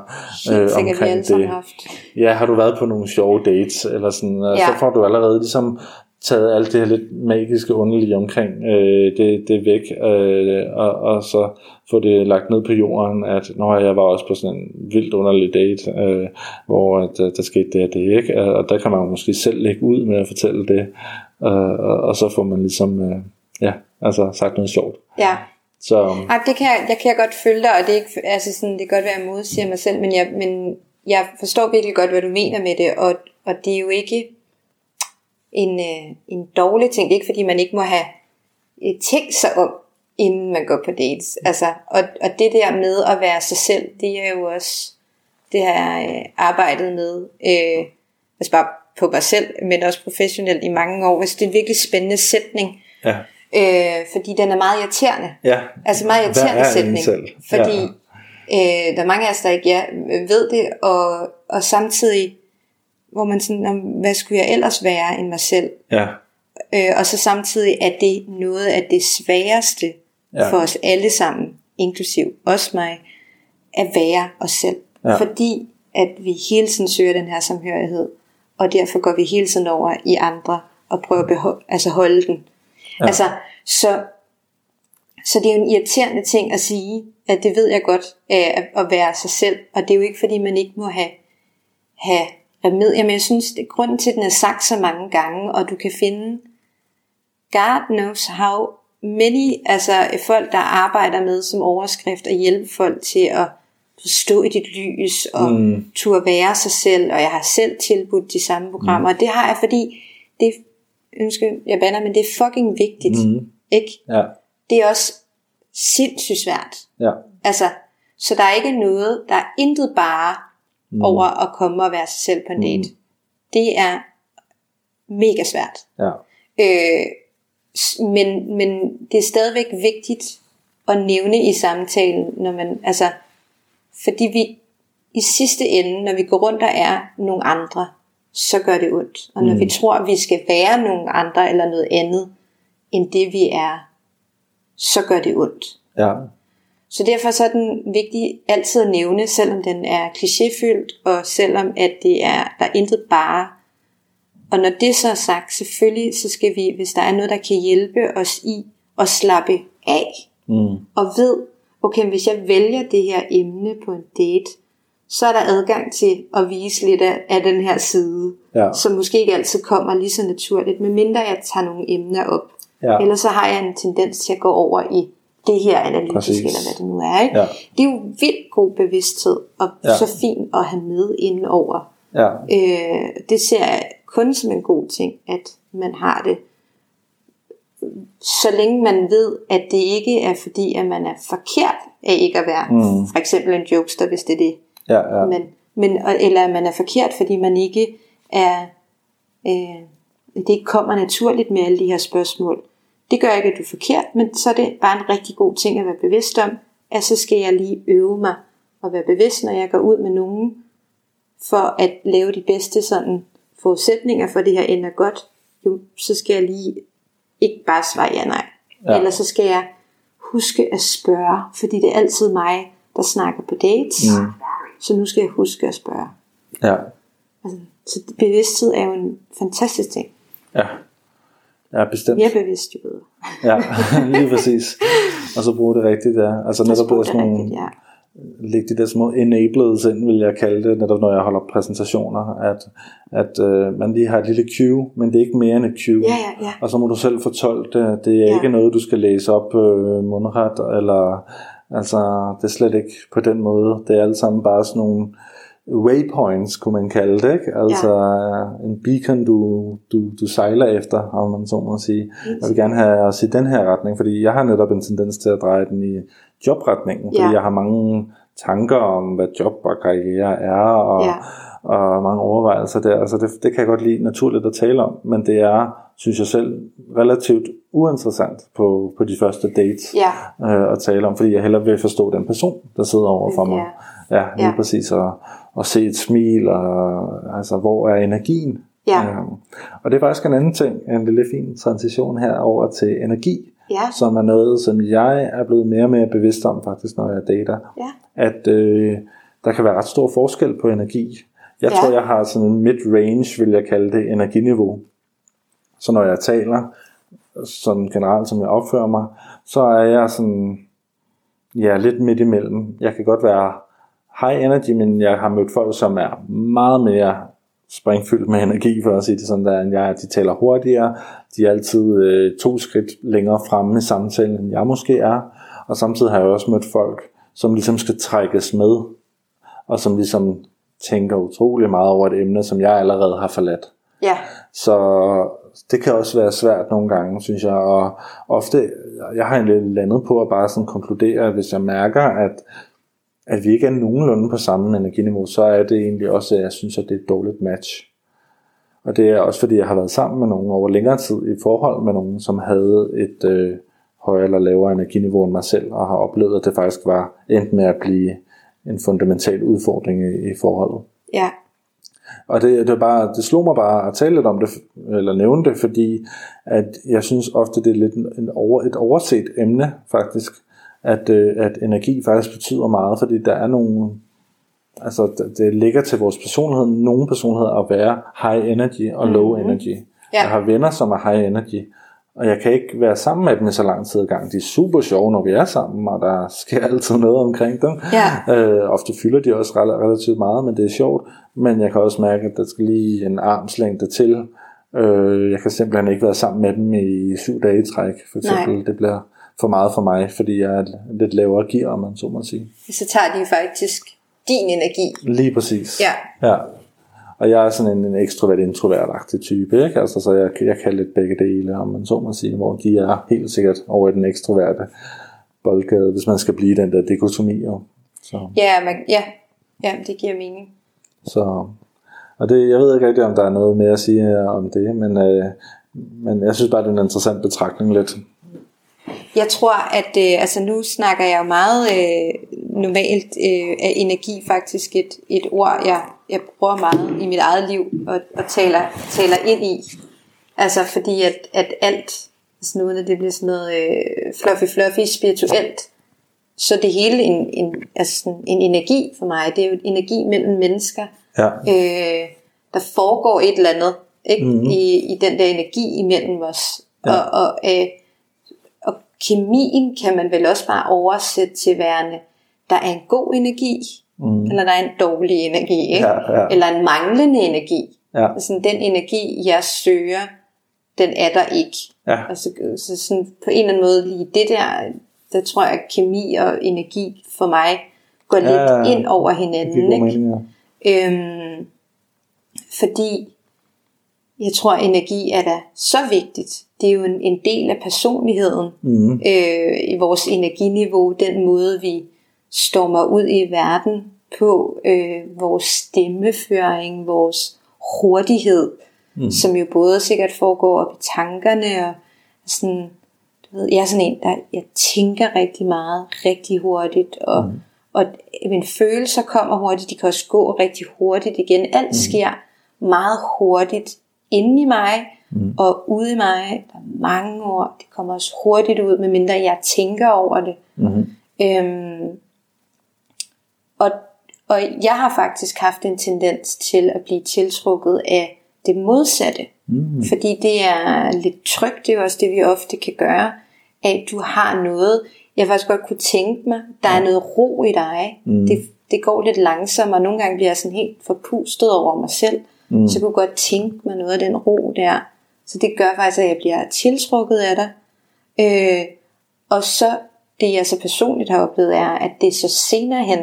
øh, omkring det. haft. Ja, har du været på nogle sjove dates, eller sådan, ja. så Ja. får du allerede ligesom taget alt det her lidt magiske underlige omkring øh, det, det væk, øh, og, og så få det lagt ned på jorden, at når jeg var også på sådan en vildt underlig date, øh, hvor at, øh, der skete det og det, ikke? og der kan man måske selv lægge ud med at fortælle det, øh, og, og så får man ligesom, øh, ja, altså sagt noget sjovt. Ja, Så Ej, det kan jeg, jeg kan jeg godt følge dig, og det er, ikke, altså sådan, det kan godt være, at jeg modsiger mig selv, men jeg, men jeg forstår virkelig godt, hvad du mener med det, og, og det er jo ikke en, øh, en dårlig ting. Det er ikke, fordi man ikke må have øh, tænkt sig om, inden man går på dates. Altså, og, og det der med at være sig selv, det er jo også, det har jeg øh, arbejdet med, øh, altså bare på mig selv, men også professionelt i mange år. Altså, det er en virkelig spændende sætning, ja, øh, fordi den er meget irriterende. ja. Altså meget Hvad irriterende er sætning. incel? Fordi Ja. øh, der er mange af os, der ikke ja, ved det, og, og samtidig, hvor man sådan, "Nå, hvad skulle jeg ellers være end mig selv? Ja, Øh, og så samtidig er det noget af det sværeste Ja. for os alle sammen. inklusiv også mig, at være os selv. Ja. Fordi at vi hele tiden søger den her samhørighed, og derfor går vi hele tiden over i andre og prøver at beho- altså holde den. Ja. Altså, så, så det er jo en irriterende ting at sige, at det ved jeg godt, at, at være sig selv, og det er jo ikke fordi, man ikke må have, have remedier, men jeg synes, det er grunden til, at den er sagt så mange gange, og du kan finde, God knows how many, altså folk, der arbejder med som overskrift, at hjælpe folk til at stå i dit lys, og mm. turde være sig selv, og jeg har selv tilbudt de samme programmer, mm. og det har jeg, fordi det, ønsker, jeg bander, men det er fucking vigtigt, Mm. ikke? Ja. Det er også sindssygt svært. Ja. Altså, så der er ikke noget, der er intet bare mm. over at komme og være sig selv på en date. Det er mega svært. Ja. Øh, men, men det er stadigvæk vigtigt at nævne i samtalen, når man, altså, fordi vi i sidste ende, når vi går rundt og er nogle andre, så gør det ondt. Og når mm. vi tror, at vi skal være nogle andre eller noget andet, end det vi er, så gør det ondt. Ja. Så derfor så er den vigtig altid at nævne, selvom den er klichéfyldt, og selvom at det er, der er intet bare. Og når det så er sagt, selvfølgelig så skal vi, hvis der er noget, der kan hjælpe os i at slappe af, Mm. og ved, okay, hvis jeg vælger det her emne på en date, så er der adgang til at vise lidt af, af den her side, Ja. som måske ikke altid kommer lige så naturligt, medmindre jeg tager nogle emner op. Ja. Ellers så har jeg en tendens til at gå over i det her analytiske, eller hvad det nu er. Ikke? Ja. Det er jo vildt god bevidsthed, og Ja. så fint at have med inden over. Ja. Øh, det ser jeg kun som en god ting, at man har det. Så længe man ved, at det ikke er fordi, at man er forkert af ikke at være Mm. for eksempel en jokester, hvis det er det. Ja. Ja. Men, men, eller at man er forkert, fordi man ikke er, øh, det ikke kommer naturligt med alle de her spørgsmål. Det gør ikke, at du er forkert, men så er det bare en rigtig god ting at være bevidst om, at så skal jeg lige øve mig og være bevidst, når jeg går ud med nogen, for at lave de bedste sådan forudsætninger for, at det her ender godt, jo, så skal jeg lige ikke bare svare ja nej. Ja. Ja. Eller så skal jeg huske at spørge, fordi det er altid mig, der snakker på dates. Mm. Så nu skal jeg huske at spørge. Ja. Altså, så bevidsthed er jo en fantastisk ting. Ja. Ja, bestemt. Mere bevidst jo bedre. Ja, <laughs> lige præcis. Og så bruge det rigtigt, ja. Altså netop bruge sådan nogle, rigtigt, ja. lægge de der små enablers ind, vil jeg kalde det, netop når jeg holder præsentationer, at, at øh, man lige har et lille cue, men det er ikke mere end et cue. Ja, ja, ja. Og så må du selv fortolke det. Det er Ja. ikke noget, du skal læse op øh, mundret, eller altså, det er slet ikke på den måde. Det er alt sammen bare sådan nogle waypoints, kunne man kalde det, ikke? Altså ja. en beacon, du, du, du sejler efter, om man så må sige. Jeg vil gerne have os i den her retning, fordi jeg har netop en tendens til at dreje den i jobretningen, fordi Ja. jeg har mange tanker om, hvad job og karriere er, og, Ja. og mange overvejelser der. Altså det, det kan jeg godt lide naturligt at tale om, men det er, synes jeg selv, relativt uinteressant på, på de første dates Ja. øh, at tale om, fordi jeg hellere vil forstå den person, der sidder over for mig. Ja, lige Ja. præcis. Og, og se et smil, og altså, hvor er energien? Ja. Øhm, og det er faktisk en anden ting, en lille fin transition her over til energi, Ja. som er noget, som jeg er blevet mere og mere bevidst om faktisk, når jeg dater. Ja. At øh, der kan være ret stor forskel på energi. Jeg Ja. tror, jeg har sådan en mid-range, vil jeg kalde det, energiniveau. Så når jeg taler, sådan generelt som jeg opfører mig, så er jeg sådan, ja, lidt midt imellem. Jeg kan godt være high energy, men jeg har mødt folk, som er meget mere springfyldt med energi, for at sige det sådan der, end jeg. De taler hurtigere, de er altid øh, to skridt længere fremme i samtalen, end jeg måske er. Og samtidig har jeg også mødt folk, som ligesom skal trækkes med, og som ligesom tænker utrolig meget over et emne, som jeg allerede har forladt. Ja. Så det kan også være svært nogle gange, synes jeg. Og ofte, jeg har egentlig landet på at bare sådan konkludere, at hvis jeg mærker, at, at vi ikke er nogenlunde på samme energiniveau, så er det egentlig også, at jeg synes, at det er et dårligt match. Og det er også fordi, jeg har været sammen med nogen over længere tid i forhold med nogen, som havde et øh, højere eller lavere energiniveau end mig selv, og har oplevet, at det faktisk var endt med at blive en fundamental udfordring i, i forholdet. Ja. Og det, det, er bare, det slog mig bare at tale lidt om det, eller nævne det, fordi at jeg synes ofte, det er lidt en over, et overset emne faktisk, at, øh, at energi faktisk betyder meget, fordi der er nogle, altså det, det ligger til vores personlighed, nogle personligheder at være high energy og low Mhm. energy. Ja. Jeg har venner, som er high energy, og jeg kan ikke være sammen med dem i så lang tid ad gang. De er super sjove, når vi er sammen, og der sker <laughs> altid noget omkring dem. Ja. Øh, ofte fylder de også rel- relativt meget, men det er sjovt. Men jeg kan også mærke, at der skal lige en armslængde til. Øh, jeg kan simpelthen ikke være sammen med dem i syv dage i træk, for eksempel. Nej. Det bliver for meget for mig, fordi jeg er lidt lavere gear, om man så må sige. Så tager de faktisk din energi. Lige præcis. Ja. ja. Og jeg er sådan en, en ekstrovert introvert type, ikke? Altså, så jeg, jeg kan lidt begge dele, om man så må sige, hvor de er helt sikkert over i den ekstroverte boldgade, hvis man skal blive den der dikotomi. Jo. Så, Ja, man, ja. ja, det giver mening. så, og det, jeg ved ikke rigtig, om der er noget mere at sige om det, men, øh, men jeg synes bare, det er en interessant betragtning lidt. Jeg tror, at øh, altså nu snakker jeg jo meget øh, normalt øh, af energi faktisk et, et ord, jeg, jeg bruger meget i mit eget liv og, og taler, taler ind i. Altså fordi at, at alt, altså nu når det bliver sådan noget øh, fluffy fluffy spirituelt, så det hele en, en, altså sådan en energi for mig. Det er jo en energi mellem mennesker. Ja, Øh, der foregår et eller andet ikke? Mhm. Mm-hmm. I, i den der energi imellem os. Ja. Og, og, øh, kemien kan man vel også bare oversætte til værende, der er en god energi, mm. eller der er en dårlig energi, ikke? Ja, ja. eller en manglende energi. ja, Altså, den energi, jeg søger, den er der ikke. ja, Altså, så sådan, på en eller anden måde lige det der, der tror jeg, at kemi og energi for mig går lidt Ja, ja. ind over hinanden. Ikke? mening, ja. Øhm, fordi jeg tror, at energi er da så vigtigt. Det er jo en, en del af personligheden Mhm. øh, i vores energiniveau, den måde vi stormer ud i verden på, øh, vores stemmeføring, vores hurtighed, mm. som jo både sikkert foregår op i tankerne og sådan, du ved, jeg er sådan en, der jeg tænker rigtig meget, rigtig hurtigt, og, mm. og mine følelser kommer hurtigt, de kan også gå rigtig hurtigt igen. Alt mm. sker meget hurtigt inde i mig, mm. og ude i mig. Der er mange ord, det kommer også hurtigt ud, medmindre jeg tænker over det. Mhm. Øhm, og, og jeg har faktisk haft en tendens til at blive tiltrukket af det modsatte. Mm. Fordi det er lidt trygt, det er også det, vi ofte kan gøre. At du har noget, jeg faktisk godt kunne tænke mig, der er noget ro i dig. Mm. Det, det går lidt langsomt, og nogle gange bliver jeg sådan helt forpustet over mig selv. Mm. Så jeg kunne godt tænke mig noget af den ro der. Så det gør faktisk, at jeg bliver tiltrukket af dig. Øh, og så det jeg så personligt har oplevet er, at det så senere hen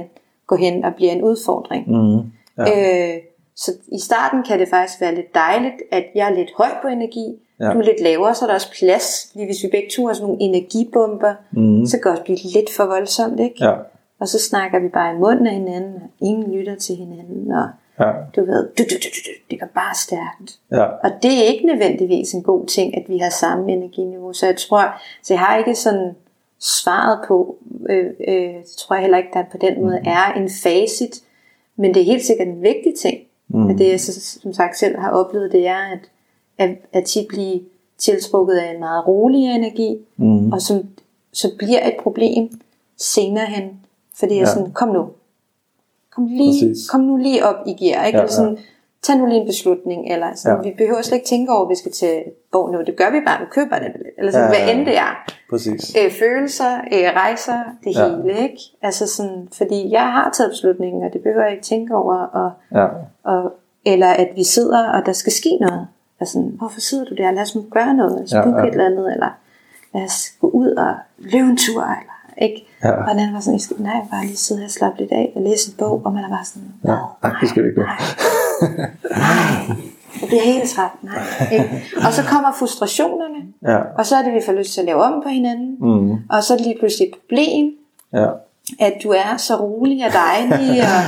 går hen og bliver en udfordring. Mhm. Ja. Øh, så i starten kan det faktisk være lidt dejligt, at jeg er lidt høj på energi, Ja. du er lidt lavere, så er der også plads, fordi hvis vi begge to har sådan nogle energibomber, Mhm. så kan det også blive lidt for voldsomt, ikke? Ja, Og så snakker vi bare i munden af hinanden, og ingen lytter til hinanden, og ja, du ved, du, du, du, du, du, det går bare stærkt. ja, Og det er ikke nødvendigvis en god ting, at vi har samme energiniveau. Så jeg tror, så jeg har ikke sådan svaret på, øh, øh, tror jeg heller ikke, der på den måde er en facit. Men det er helt sikkert en vigtig ting. Mm. At det jeg så, som sagt selv har oplevet, det er, at, at, at tit blive tiltrukket af en meget rolig energi, mm. og som så bliver et problem senere hen. Fordi jeg Ja. sådan, kom nu. Kom, lige, Præcis. kom nu lige op i gear. Ikke? Ja, Eller sådan, tag nu lige en beslutning. Eller sådan, Ja. Vi behøver slet ikke tænke over, at vi skal til hvor nu. Det gør vi bare, nu køber det. Eller sådan, Ja, ja, ja, hvad ja. end det er. præcis. Øh, følelser, øh, rejser, det Ja. hele. Ikke? Altså sådan, fordi jeg har taget beslutningen, og det behøver jeg ikke tænke over. Og, Ja, og, eller at vi sidder, og der skal ske noget. Altså, hvorfor sidder du der? Lad os nu gøre noget. Os Ja, ja. et eller andet. Eller lad os gå ud og løbe en tur. Eller, ikke? Ja. Og den anden var sådan, jeg skal nej, bare lige sidde her og slappe lidt af og læse en bog. Og man er bare sådan, ja. Nej, det skal vi ikke. nej, nej, det bliver helt træt. Nej, ikke? Og så kommer frustrationerne. Ja, Og så er det, vi får lyst til at lave om på hinanden. mm. Og så er det lige pludselig et problem, ja, at du er så rolig og dejlig, og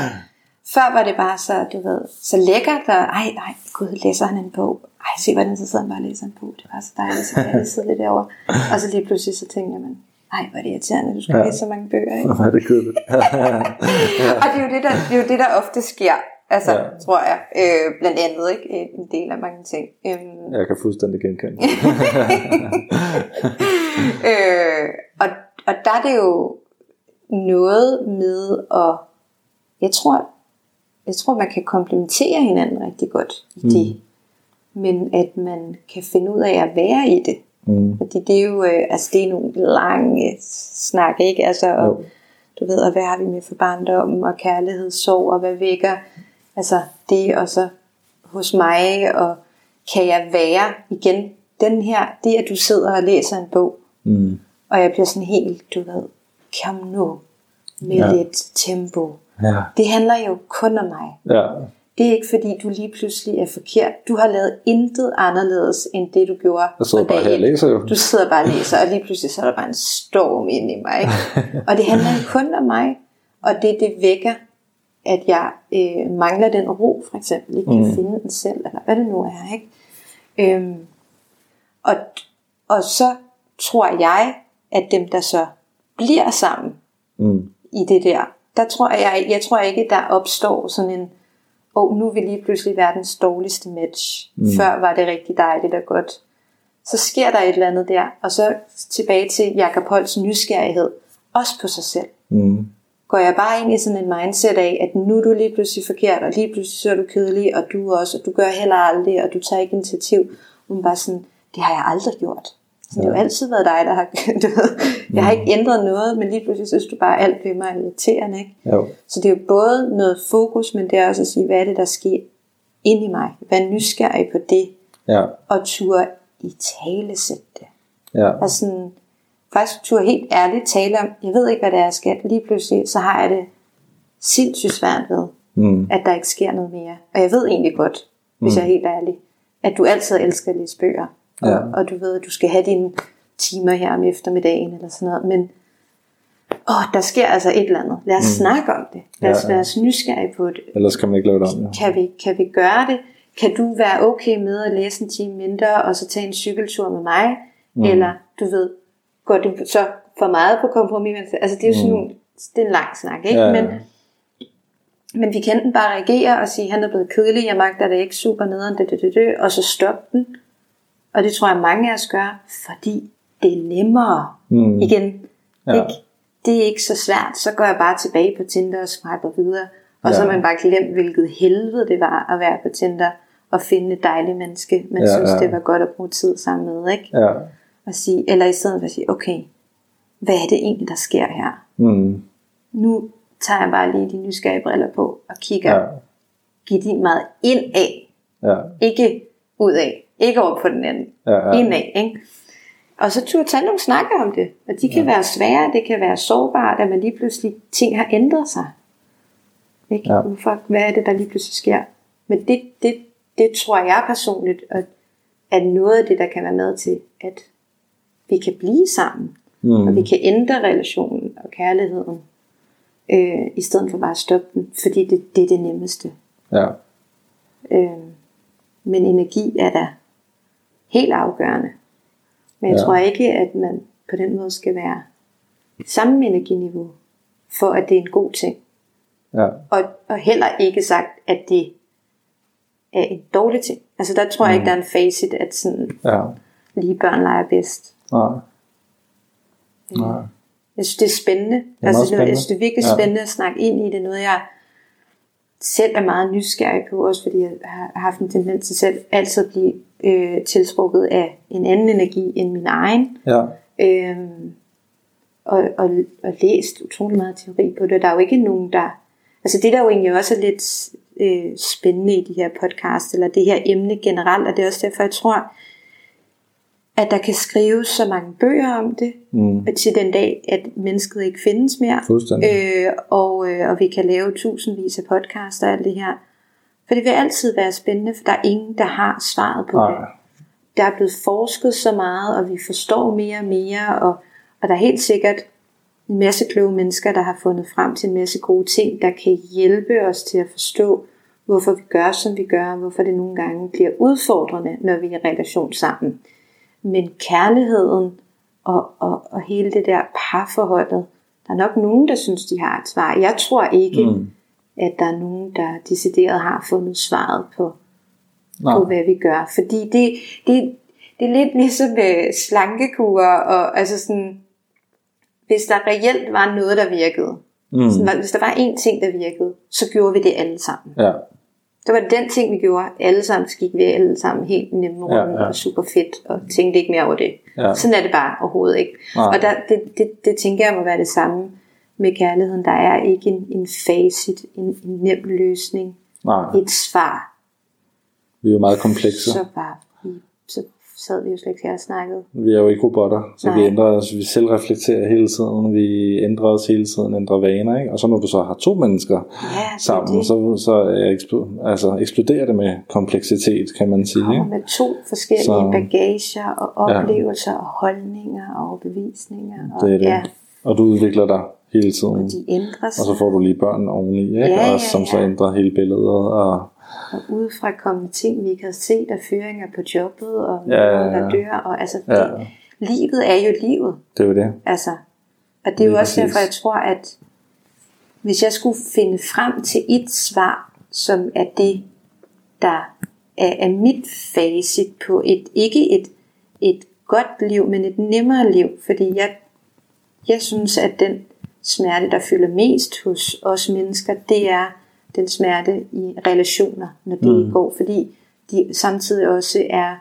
før var det bare så, du ved, så lækkert, og ej, nej, gud, læser han en bog. Ej, se hvordan så sidder han bare og læser en bog. Det var så dejligt, så kan jeg lige sidde lidt derovre. Og så lige pludselig så tænker man, ej, hvor er det irriterende, du skal Ja. læse så mange bøger, ikke? <laughs> Hvor er det kedeligt. <laughs> Og det er, jo det, der, det er jo det, der ofte sker, altså, Ja. tror jeg, øh, blandt andet, ikke? En del af mange ting. Øhm, Jeg kan fuldstændig genkende. <laughs> øh, og, og der er det jo noget med at, jeg tror, jeg tror man kan komplementere hinanden rigtig godt i det, men at man kan finde ud af at være i det. Mm. Fordi det er jo, øh, altså det er nogle lange snakke, ikke? Altså, og, Jo. du ved, og hvad har vi med for barndommen, og kærlighed, sorg, og hvad vækker, altså det, og så hos mig, og kan jeg være igen, den her, det at du sidder og læser en bog, Mm. og jeg bliver sådan helt, du ved, kom nu, med ja. lidt tempo. Ja. Det handler jo kun om mig. Ja. Det er ikke fordi, du lige pludselig er forkert. Du har lavet intet anderledes, end det du gjorde Jeg sidder bare her og læser jo. Du sidder bare og læser, og lige pludselig så er der bare en storm inde i mig. Ikke? <laughs> Og det handler kun om mig. Og det, det vækker, at jeg øh, mangler den ro, for eksempel. Ikke kan Mm. finde den selv, eller hvad det nu er. Ikke? Øhm, og, og så tror jeg, at dem, der så bliver sammen Mm. i det der, der tror jeg, jeg tror ikke, der opstår sådan en, oh, nu er vi lige pludselig verdens dårligste match. Mm. Før var det rigtig dejligt og godt. Så sker der et eller andet der, og så tilbage til Jakob Holts nysgerrighed, også på sig selv. Mm. Går jeg bare ind i sådan en mindset af, at nu er du lige pludselig forkert, og lige pludselig så er du kedelig, og du også, og du gør heller aldrig, og du tager ikke initiativ. Hun bare sådan, det har jeg aldrig gjort. Så det har jo altid været dig, der har, <laughs> du ved, jeg har ikke ændret noget, men lige pludselig synes du bare, at alt ved mig er irriterende, ikke? Jo. Så det er jo både noget fokus, men det er også at sige, hvad er det, der sker ind i mig? Vær nysgerrig på det, Ja. og turde i tale sætte det. Ja. Altså sådan, faktisk turde helt ærligt tale om, jeg ved ikke, hvad det er, jeg skal. Lige pludselig, så har jeg det sindssygt svært ved, Mm. at der ikke sker noget mere. Og jeg ved egentlig godt, hvis Mm. jeg er helt ærlig, at du altid elsker at læse bøger. Og, Ja. og du ved, at du skal have dine timer her om eftermiddagen eller sådan noget. Men åh, der sker altså et eller andet. Lad os mm. snakke om det. Lad os Ja, ja. være os nysgerrige på det. Ellers kan man ikke lave det om. Ja. Kan vi, kan vi gøre det? Kan du være okay med at læse en time mindre, og så tage en cykeltur med mig? Mm. Eller, du ved, går det så for meget på kompromis? Altså, det er jo sådan nogle, det er en lang snak, ikke? Ja, ja. Men, men vi kan enten bare reagere og sige, han er blevet kedelig, jeg magter det ikke, super nederen, det, det, det, det, og så stoppe den. Og det tror jeg, mange af os gør, fordi det er nemmere. Mm. Igen, Ja. ikke? det er ikke så svært. Så går jeg bare tilbage på Tinder og swiper videre. Og ja. så har man bare glemt, hvilket helvede det var at være på Tinder og finde et dejligt menneske, man Ja, synes, ja. det var godt at bruge tid sammen med. Ikke? Ja. Og sige, eller i stedet for at sige, okay, hvad er det egentlig, der sker her? Mm. Nu tager jeg bare lige de nysgerrige briller på og kigger, Ja. giver de meget ind af, Ja. ikke ud af, ikke over på den anden, Ja, ja. ind af, ikke? Og så turde tage nogle snakker om det. Og de kan ja. være svære, det kan være sårbart, at man lige pludselig, ting har ændret sig. Ikke? Ja. Hvorfor, hvad er det, der lige pludselig sker? Men det, det, det tror jeg personligt, at, at noget af det, der kan være med til, at vi kan blive sammen, Mm. og vi kan ændre relationen og kærligheden, øh, i stedet for bare at stoppe den, fordi det, det er det nemmeste. Ja. Øh, men energi er da helt afgørende. Men jeg Ja. tror ikke, at man på den måde skal være samme energiniveau, for at det er en god ting. Ja. Og, og heller ikke sagt, at det er en dårlig ting. Altså der tror jeg ikke, der er en facit, at sådan Ja. lige børn leger bedst. Nej. Nej. Jeg synes, det er spændende. er altså, det, jeg spændende. synes, det er virkelig Ja. spændende at snakke ind i det. Noget, jeg selv er meget nysgerrig på, også fordi jeg har haft en tendens til selv altid at blive øh, tiltrukket af en anden energi end min egen. Ja. Øhm, og, og, og læst utrolig meget teori på det. Der er jo ikke nogen, der... Altså det, der jo egentlig også er lidt øh, spændende i de her podcast, eller det her emne generelt, og det er også derfor, jeg tror, at der kan skrives så mange bøger om det, Mm. til den dag, at mennesket ikke findes mere. Øh, og, øh, og vi kan lave tusindvis af podcasts og alt det her. For det vil altid være spændende, for der er ingen, der har svaret på Nej. det. Der er blevet forsket så meget, og vi forstår mere og mere, og, og der er helt sikkert en masse kloge mennesker, der har fundet frem til en masse gode ting, der kan hjælpe os til at forstå, hvorfor vi gør, som vi gør, og hvorfor det nogle gange bliver udfordrende, når vi er i relation sammen. Men kærligheden og, og, og hele det der parforholdet, der er nok nogen, der synes, de har et svar. Jeg tror ikke, Mm. At der er nogen, der decideret har fundet svaret på, Nej. på hvad vi gør. Fordi det, det, det er lidt ligesom med slankekur, og altså sådan, hvis der reelt var noget, der virkede, mm. så, hvis der var én ting, der virkede, så gjorde vi det alle sammen. Ja. Det var den ting, vi gjorde. Alle sammen gik vi alle sammen helt nemme rundt ja, ja. og super fedt, og tænkte ikke mere over det. Ja. Sådan er det bare overhovedet ikke. Nej. Og der, det, det, det tænker jeg må være det samme med kærligheden. Der er ikke en, en facit, en, en nem løsning, Nej. et svar. Vi er jo meget komplekse. Så bare, så sad vi jo slet ikke her og snakkede. Vi er jo ikke robotter, så Nej. vi ændrer os, vi selv reflekterer hele tiden, vi ændrer os hele tiden, ændrer vaner, ikke? og så når du så har to mennesker ja, sammen, det. så, så er altså, eksploderer det med kompleksitet, kan man sige. Ikke? med to forskellige så, bagager og oplevelser ja. og holdninger og overbevisninger. Og, det er det. Ja. Og du udvikler dig hele tiden. Og de ændrer sig. Og så får du lige børn oveni, ikke? Ja, ja, ja. Og som så ændrer hele billedet. Og, og udefra komme ting, vi ikke har set, af føringer på jobbet, og ja, ja, ja. der dør, og altså, ja. det, livet er jo livet. Det er jo det. Altså, og det er jo også derfor, jeg tror, at hvis jeg skulle finde frem til et svar, som er det, der er, er mit facit på et, ikke et, et godt liv, men et nemmere liv, fordi jeg, jeg synes, at den smerte, der fylder mest hos os mennesker, det er den smerte i relationer, når det mm. går, fordi de samtidig også er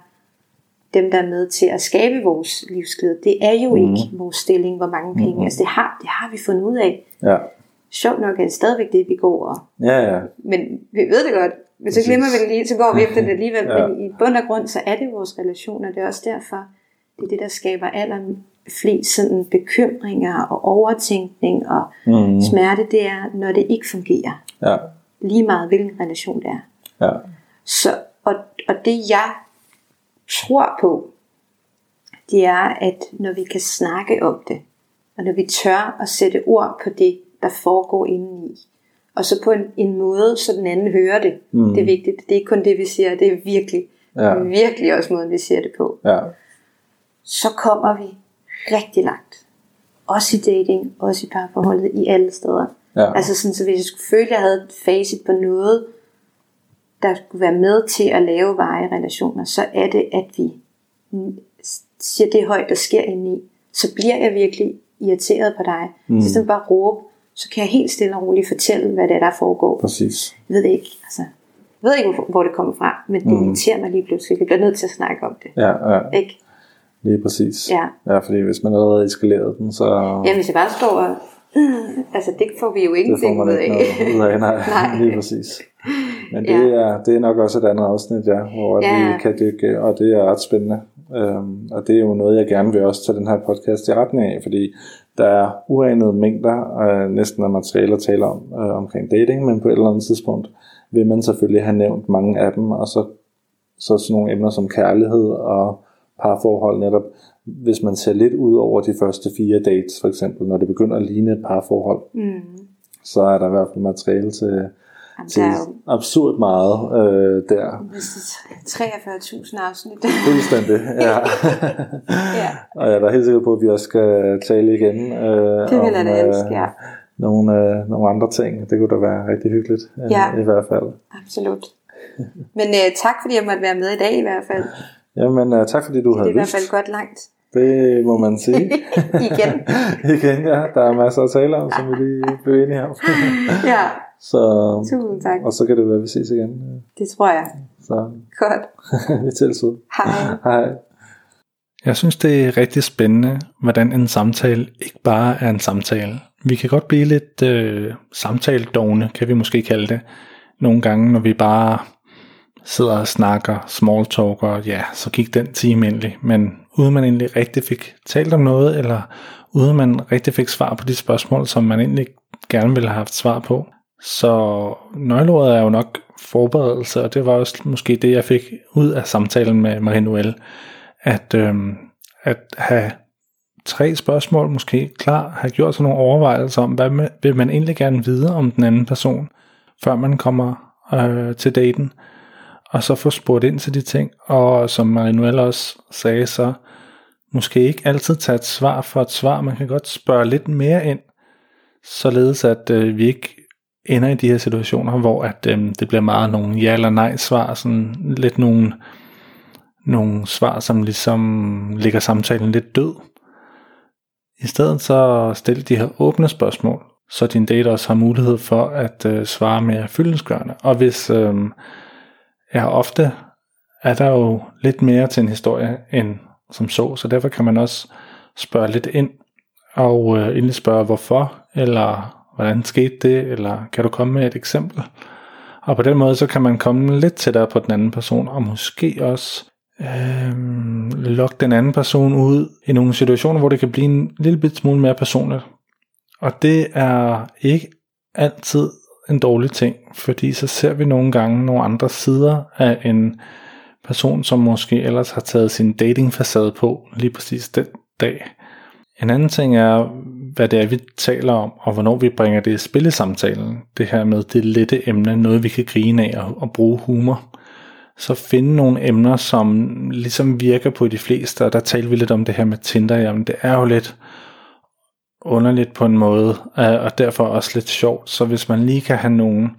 dem, der er med til at skabe vores livsglæde. Det er jo mm. ikke vores stilling, hvor mange penge. Mm. Altså det har, det har vi fundet ud af. Ja. Sjovt nok er det stadigvæk det, vi går og... Ja, ja. Men vi ved det godt. Men så glemmer vi det lige, så går vi efter det alligevel. <laughs> ja. Men i bund og grund, så er det vores relationer. Det er også derfor, det er det, der skaber aller flest sådan bekymringer og overtænkning og mm. smerte, det er, når det ikke fungerer. Ja lige meget hvilken relation det er. Ja. Så, og, og det jeg tror på, det er, at når vi kan snakke om det, og når vi tør at sætte ord på det, der foregår indeni, og så på en, en måde, så den anden hører det. Mm. Det er vigtigt. Det er ikke kun det, vi siger, det er virkelig, ja. virkelig også måden, vi siger det på. Ja. Så kommer vi rigtig langt. Også i dating, også i parforholdet, i alle steder. Ja. Altså sådan, så hvis jeg skulle føle, at jeg havde et facit på noget, der skulle være med til at lave veje relationer, så er det, at vi siger det højt, der sker indeni. Så bliver jeg virkelig irriteret på dig. Mm. Så sådan bare råbe, så kan jeg helt stille og roligt fortælle, hvad det er, der foregår. Præcis. Jeg ved ikke, altså, jeg ved ikke, hvor det kommer fra, men det mm. irriterer mig lige pludselig. Jeg bliver nødt til at snakke om det. Ja, ja. Ikke? Lige præcis. Ja. ja, fordi hvis man allerede eskaleret den, så... Ja, hvis jeg bare står og <clears throat> altså det får vi jo ingenting ud af. ud af, nej, <laughs> nej. lige præcis. Men det, ja. er, det er nok også et andet afsnit, ja, hvor ja. vi kan dykke, og det er ret spændende. Øhm, og det er jo noget, jeg gerne vil også tage den her podcast i retning af, fordi der er uanede mængder øh, næsten af materiale at tale om øh, omkring dating, men på et eller andet tidspunkt vil man selvfølgelig have nævnt mange af dem, og så, så sådan nogle emner som kærlighed og parforhold netop, hvis man ser lidt ud over de første fire dates, for eksempel, når det begynder at ligne et parforhold, mm. så er der i hvert fald materiale til, Jamen, til jo... absurd meget øh, der. 43.000 afsnit. Fuldstændig, ja. <laughs> ja. Og jeg er da helt sikker på, at vi også skal tale igen øh, det vil jeg elske, ja. øh, nogle, øh, nogle andre ting. Det kunne da være rigtig hyggeligt, øh, ja. i hvert fald. Absolut. Men øh, tak fordi jeg måtte være med i dag i hvert fald. Jamen, uh, tak fordi du har lyst. Det er i hvert fald godt langt. Det må man sige. <laughs> Igen. <laughs> Igen, ja. Der er masser at tale om, som vi lige blev enige om. <laughs> ja. Så, Tusind tak. Og så kan det være, at vi ses igen. Det tror jeg. Så. Godt. vi tælles ud. Hej. Hej. Jeg synes, det er rigtig spændende, hvordan en samtale ikke bare er en samtale. Vi kan godt blive lidt øh, samtaledogne, kan vi måske kalde det. Nogle gange, når vi bare sidder og snakker, small talker, ja, så gik den time endelig. Men uden man egentlig rigtig fik talt om noget, eller uden man rigtig fik svar på de spørgsmål, som man egentlig gerne ville have haft svar på. Så nøgleordet er jo nok forberedelse, og det var også måske det, jeg fik ud af samtalen med Marie Noel, at, øhm, at have tre spørgsmål måske klar, have gjort sig nogle overvejelser om, hvad vil man egentlig gerne vide om den anden person, før man kommer øh, til daten og så få spurgt ind til de ting, og som Manuel også sagde, så måske ikke altid tage et svar for et svar, man kan godt spørge lidt mere ind, således at øh, vi ikke ender i de her situationer, hvor at, øh, det bliver meget nogle ja eller nej svar, sådan lidt nogle, nogle svar, som ligesom ligger samtalen lidt død. I stedet så stil de her åbne spørgsmål, så din date også har mulighed for at øh, svare mere fyldensgørende. Og hvis øh, ja, ofte er der jo lidt mere til en historie end som så, så derfor kan man også spørge lidt ind og øh, endelig spørge hvorfor, eller hvordan skete det, eller kan du komme med et eksempel? Og på den måde, så kan man komme lidt tættere på den anden person, og måske også øh, lokke den anden person ud i nogle situationer, hvor det kan blive en lille bit smule mere personligt. Og det er ikke altid en dårlig ting, fordi så ser vi nogle gange nogle andre sider af en person, som måske ellers har taget sin datingfacade på lige præcis den dag. En anden ting er, hvad det er, vi taler om, og hvornår vi bringer det i spillesamtalen. Det her med det lette emne, noget vi kan grine af og, og bruge humor. Så finde nogle emner, som ligesom virker på de fleste, og der taler vi lidt om det her med Tinder, jamen det er jo lidt underligt på en måde, øh, og derfor også lidt sjovt. Så hvis man lige kan have nogle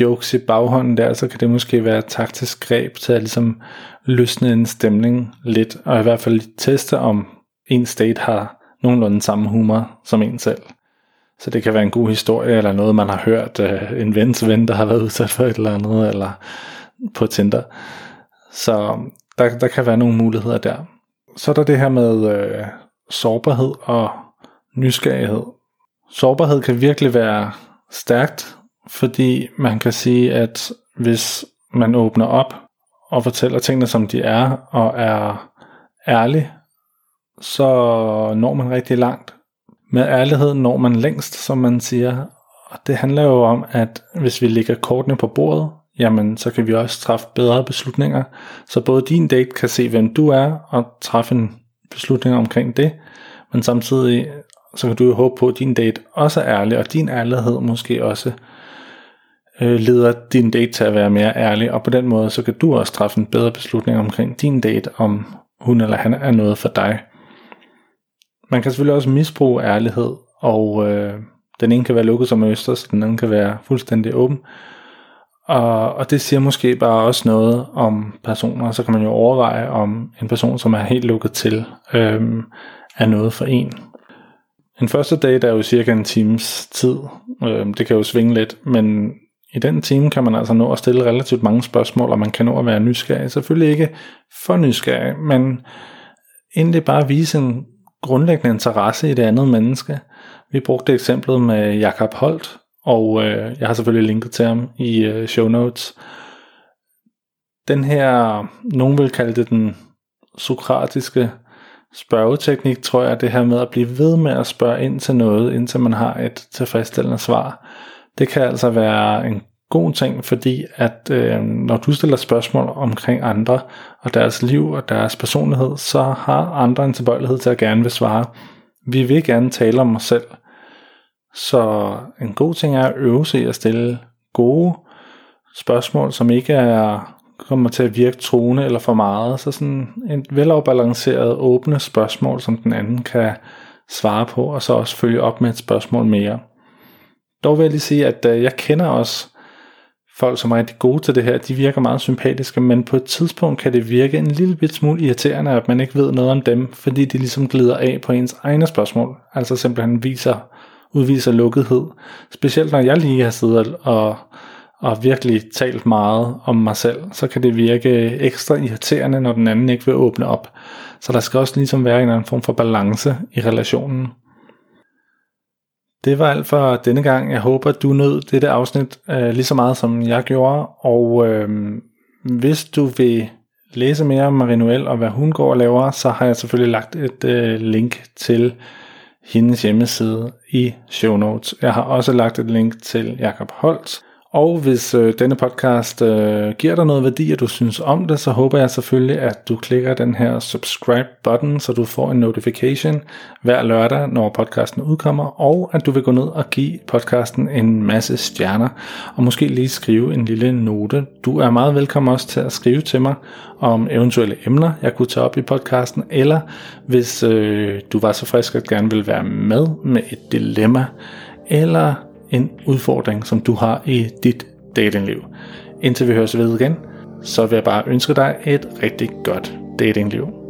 jokes i baghånden der, så kan det måske være et taktisk greb til at ligesom løsne en stemning lidt, og i hvert fald teste om en state har nogenlunde samme humor som en selv. Så det kan være en god historie, eller noget man har hørt, øh, en vens ven, der har været udsat for et eller andet, eller på Tinder. Så der, der kan være nogle muligheder der. Så er der det her med øh, sårbarhed og nysgerrighed. Sårbarhed kan virkelig være stærkt, fordi man kan sige, at hvis man åbner op og fortæller tingene som de er, og er ærlig så når man rigtig langt. Med ærlighed når man længst, som man siger. Og det handler jo om, at hvis vi lægger kortene på bordet, jamen så kan vi også træffe bedre beslutninger. Så både din date kan se, hvem du er, og træffe en beslutning omkring det. Men samtidig så kan du jo håbe på, at din date også er ærlig, og din ærlighed måske også øh, leder din date til at være mere ærlig, og på den måde, så kan du også træffe en bedre beslutning omkring din date, om hun eller han er noget for dig. Man kan selvfølgelig også misbruge ærlighed, og øh, den ene kan være lukket som østers, så den anden kan være fuldstændig åben. Og, og det siger måske bare også noget om personer, så kan man jo overveje, om en person, som er helt lukket til, øh, er noget for en. En første date er jo cirka en times tid. Øh, det kan jo svinge lidt, men i den time kan man altså nå at stille relativt mange spørgsmål, og man kan nå at være nysgerrig. Selvfølgelig ikke for nysgerrig, men egentlig bare vise en grundlæggende interesse i det andet menneske. Vi brugte eksemplet med Jakob Holt, og øh, jeg har selvfølgelig linket til ham i øh, show notes. Den her, nogen vil kalde det den sokratiske spørgeteknik, tror jeg, det her med at blive ved med at spørge ind til noget, indtil man har et tilfredsstillende svar. Det kan altså være en god ting, fordi at øh, når du stiller spørgsmål omkring andre og deres liv og deres personlighed, så har andre en tilbøjelighed til at gerne vil svare. Vi vil gerne tale om os selv. Så en god ting er at øve sig at stille gode spørgsmål, som ikke er kommer til at virke truende eller for meget. Så sådan en velafbalanceret, åbne spørgsmål, som den anden kan svare på, og så også følge op med et spørgsmål mere. Dog vil jeg lige sige, at øh, jeg kender også folk, som er rigtig gode til det her, de virker meget sympatiske, men på et tidspunkt kan det virke en lille bit smule irriterende, at man ikke ved noget om dem, fordi de ligesom glider af på ens egne spørgsmål. Altså simpelthen viser, udviser lukkethed. Specielt når jeg lige har siddet og, og virkelig talt meget om mig selv, så kan det virke ekstra irriterende, når den anden ikke vil åbne op. Så der skal også ligesom være en eller anden form for balance i relationen. Det var alt for denne gang. Jeg håber, du nød dette afsnit øh, lige så meget, som jeg gjorde. Og øh, hvis du vil læse mere om Marinuel og hvad hun går og laver, så har jeg selvfølgelig lagt et øh, link til hendes hjemmeside i show notes. Jeg har også lagt et link til Jakob Holt, og hvis øh, denne podcast øh, giver dig noget værdi, og du synes om det, så håber jeg selvfølgelig, at du klikker den her subscribe-button, så du får en notification hver lørdag, når podcasten udkommer, og at du vil gå ned og give podcasten en masse stjerner, og måske lige skrive en lille note. Du er meget velkommen også til at skrive til mig om eventuelle emner, jeg kunne tage op i podcasten, eller hvis øh, du var så frisk at gerne vil være med med et dilemma, eller en udfordring, som du har i dit datingliv. Indtil vi høres ved igen, så vil jeg bare ønske dig et rigtig godt datingliv.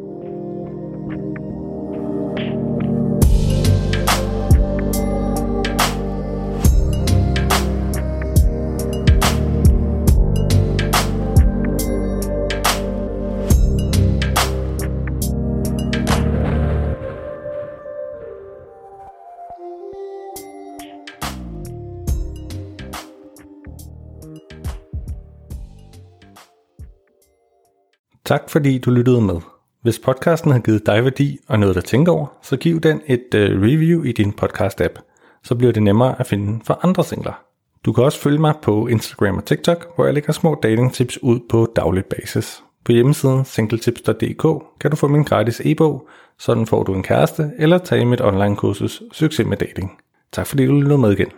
Tak fordi du lyttede med. Hvis podcasten har givet dig værdi og noget at tænke over, så giv den et uh, review i din podcast-app. Så bliver det nemmere at finde for andre singler. Du kan også følge mig på Instagram og TikTok, hvor jeg lægger små datingtips ud på daglig basis. På hjemmesiden singletips.dk kan du få min gratis e-bog, sådan får du en kæreste, eller tage mit online kursus Succes med dating. Tak fordi du lyttede med igen.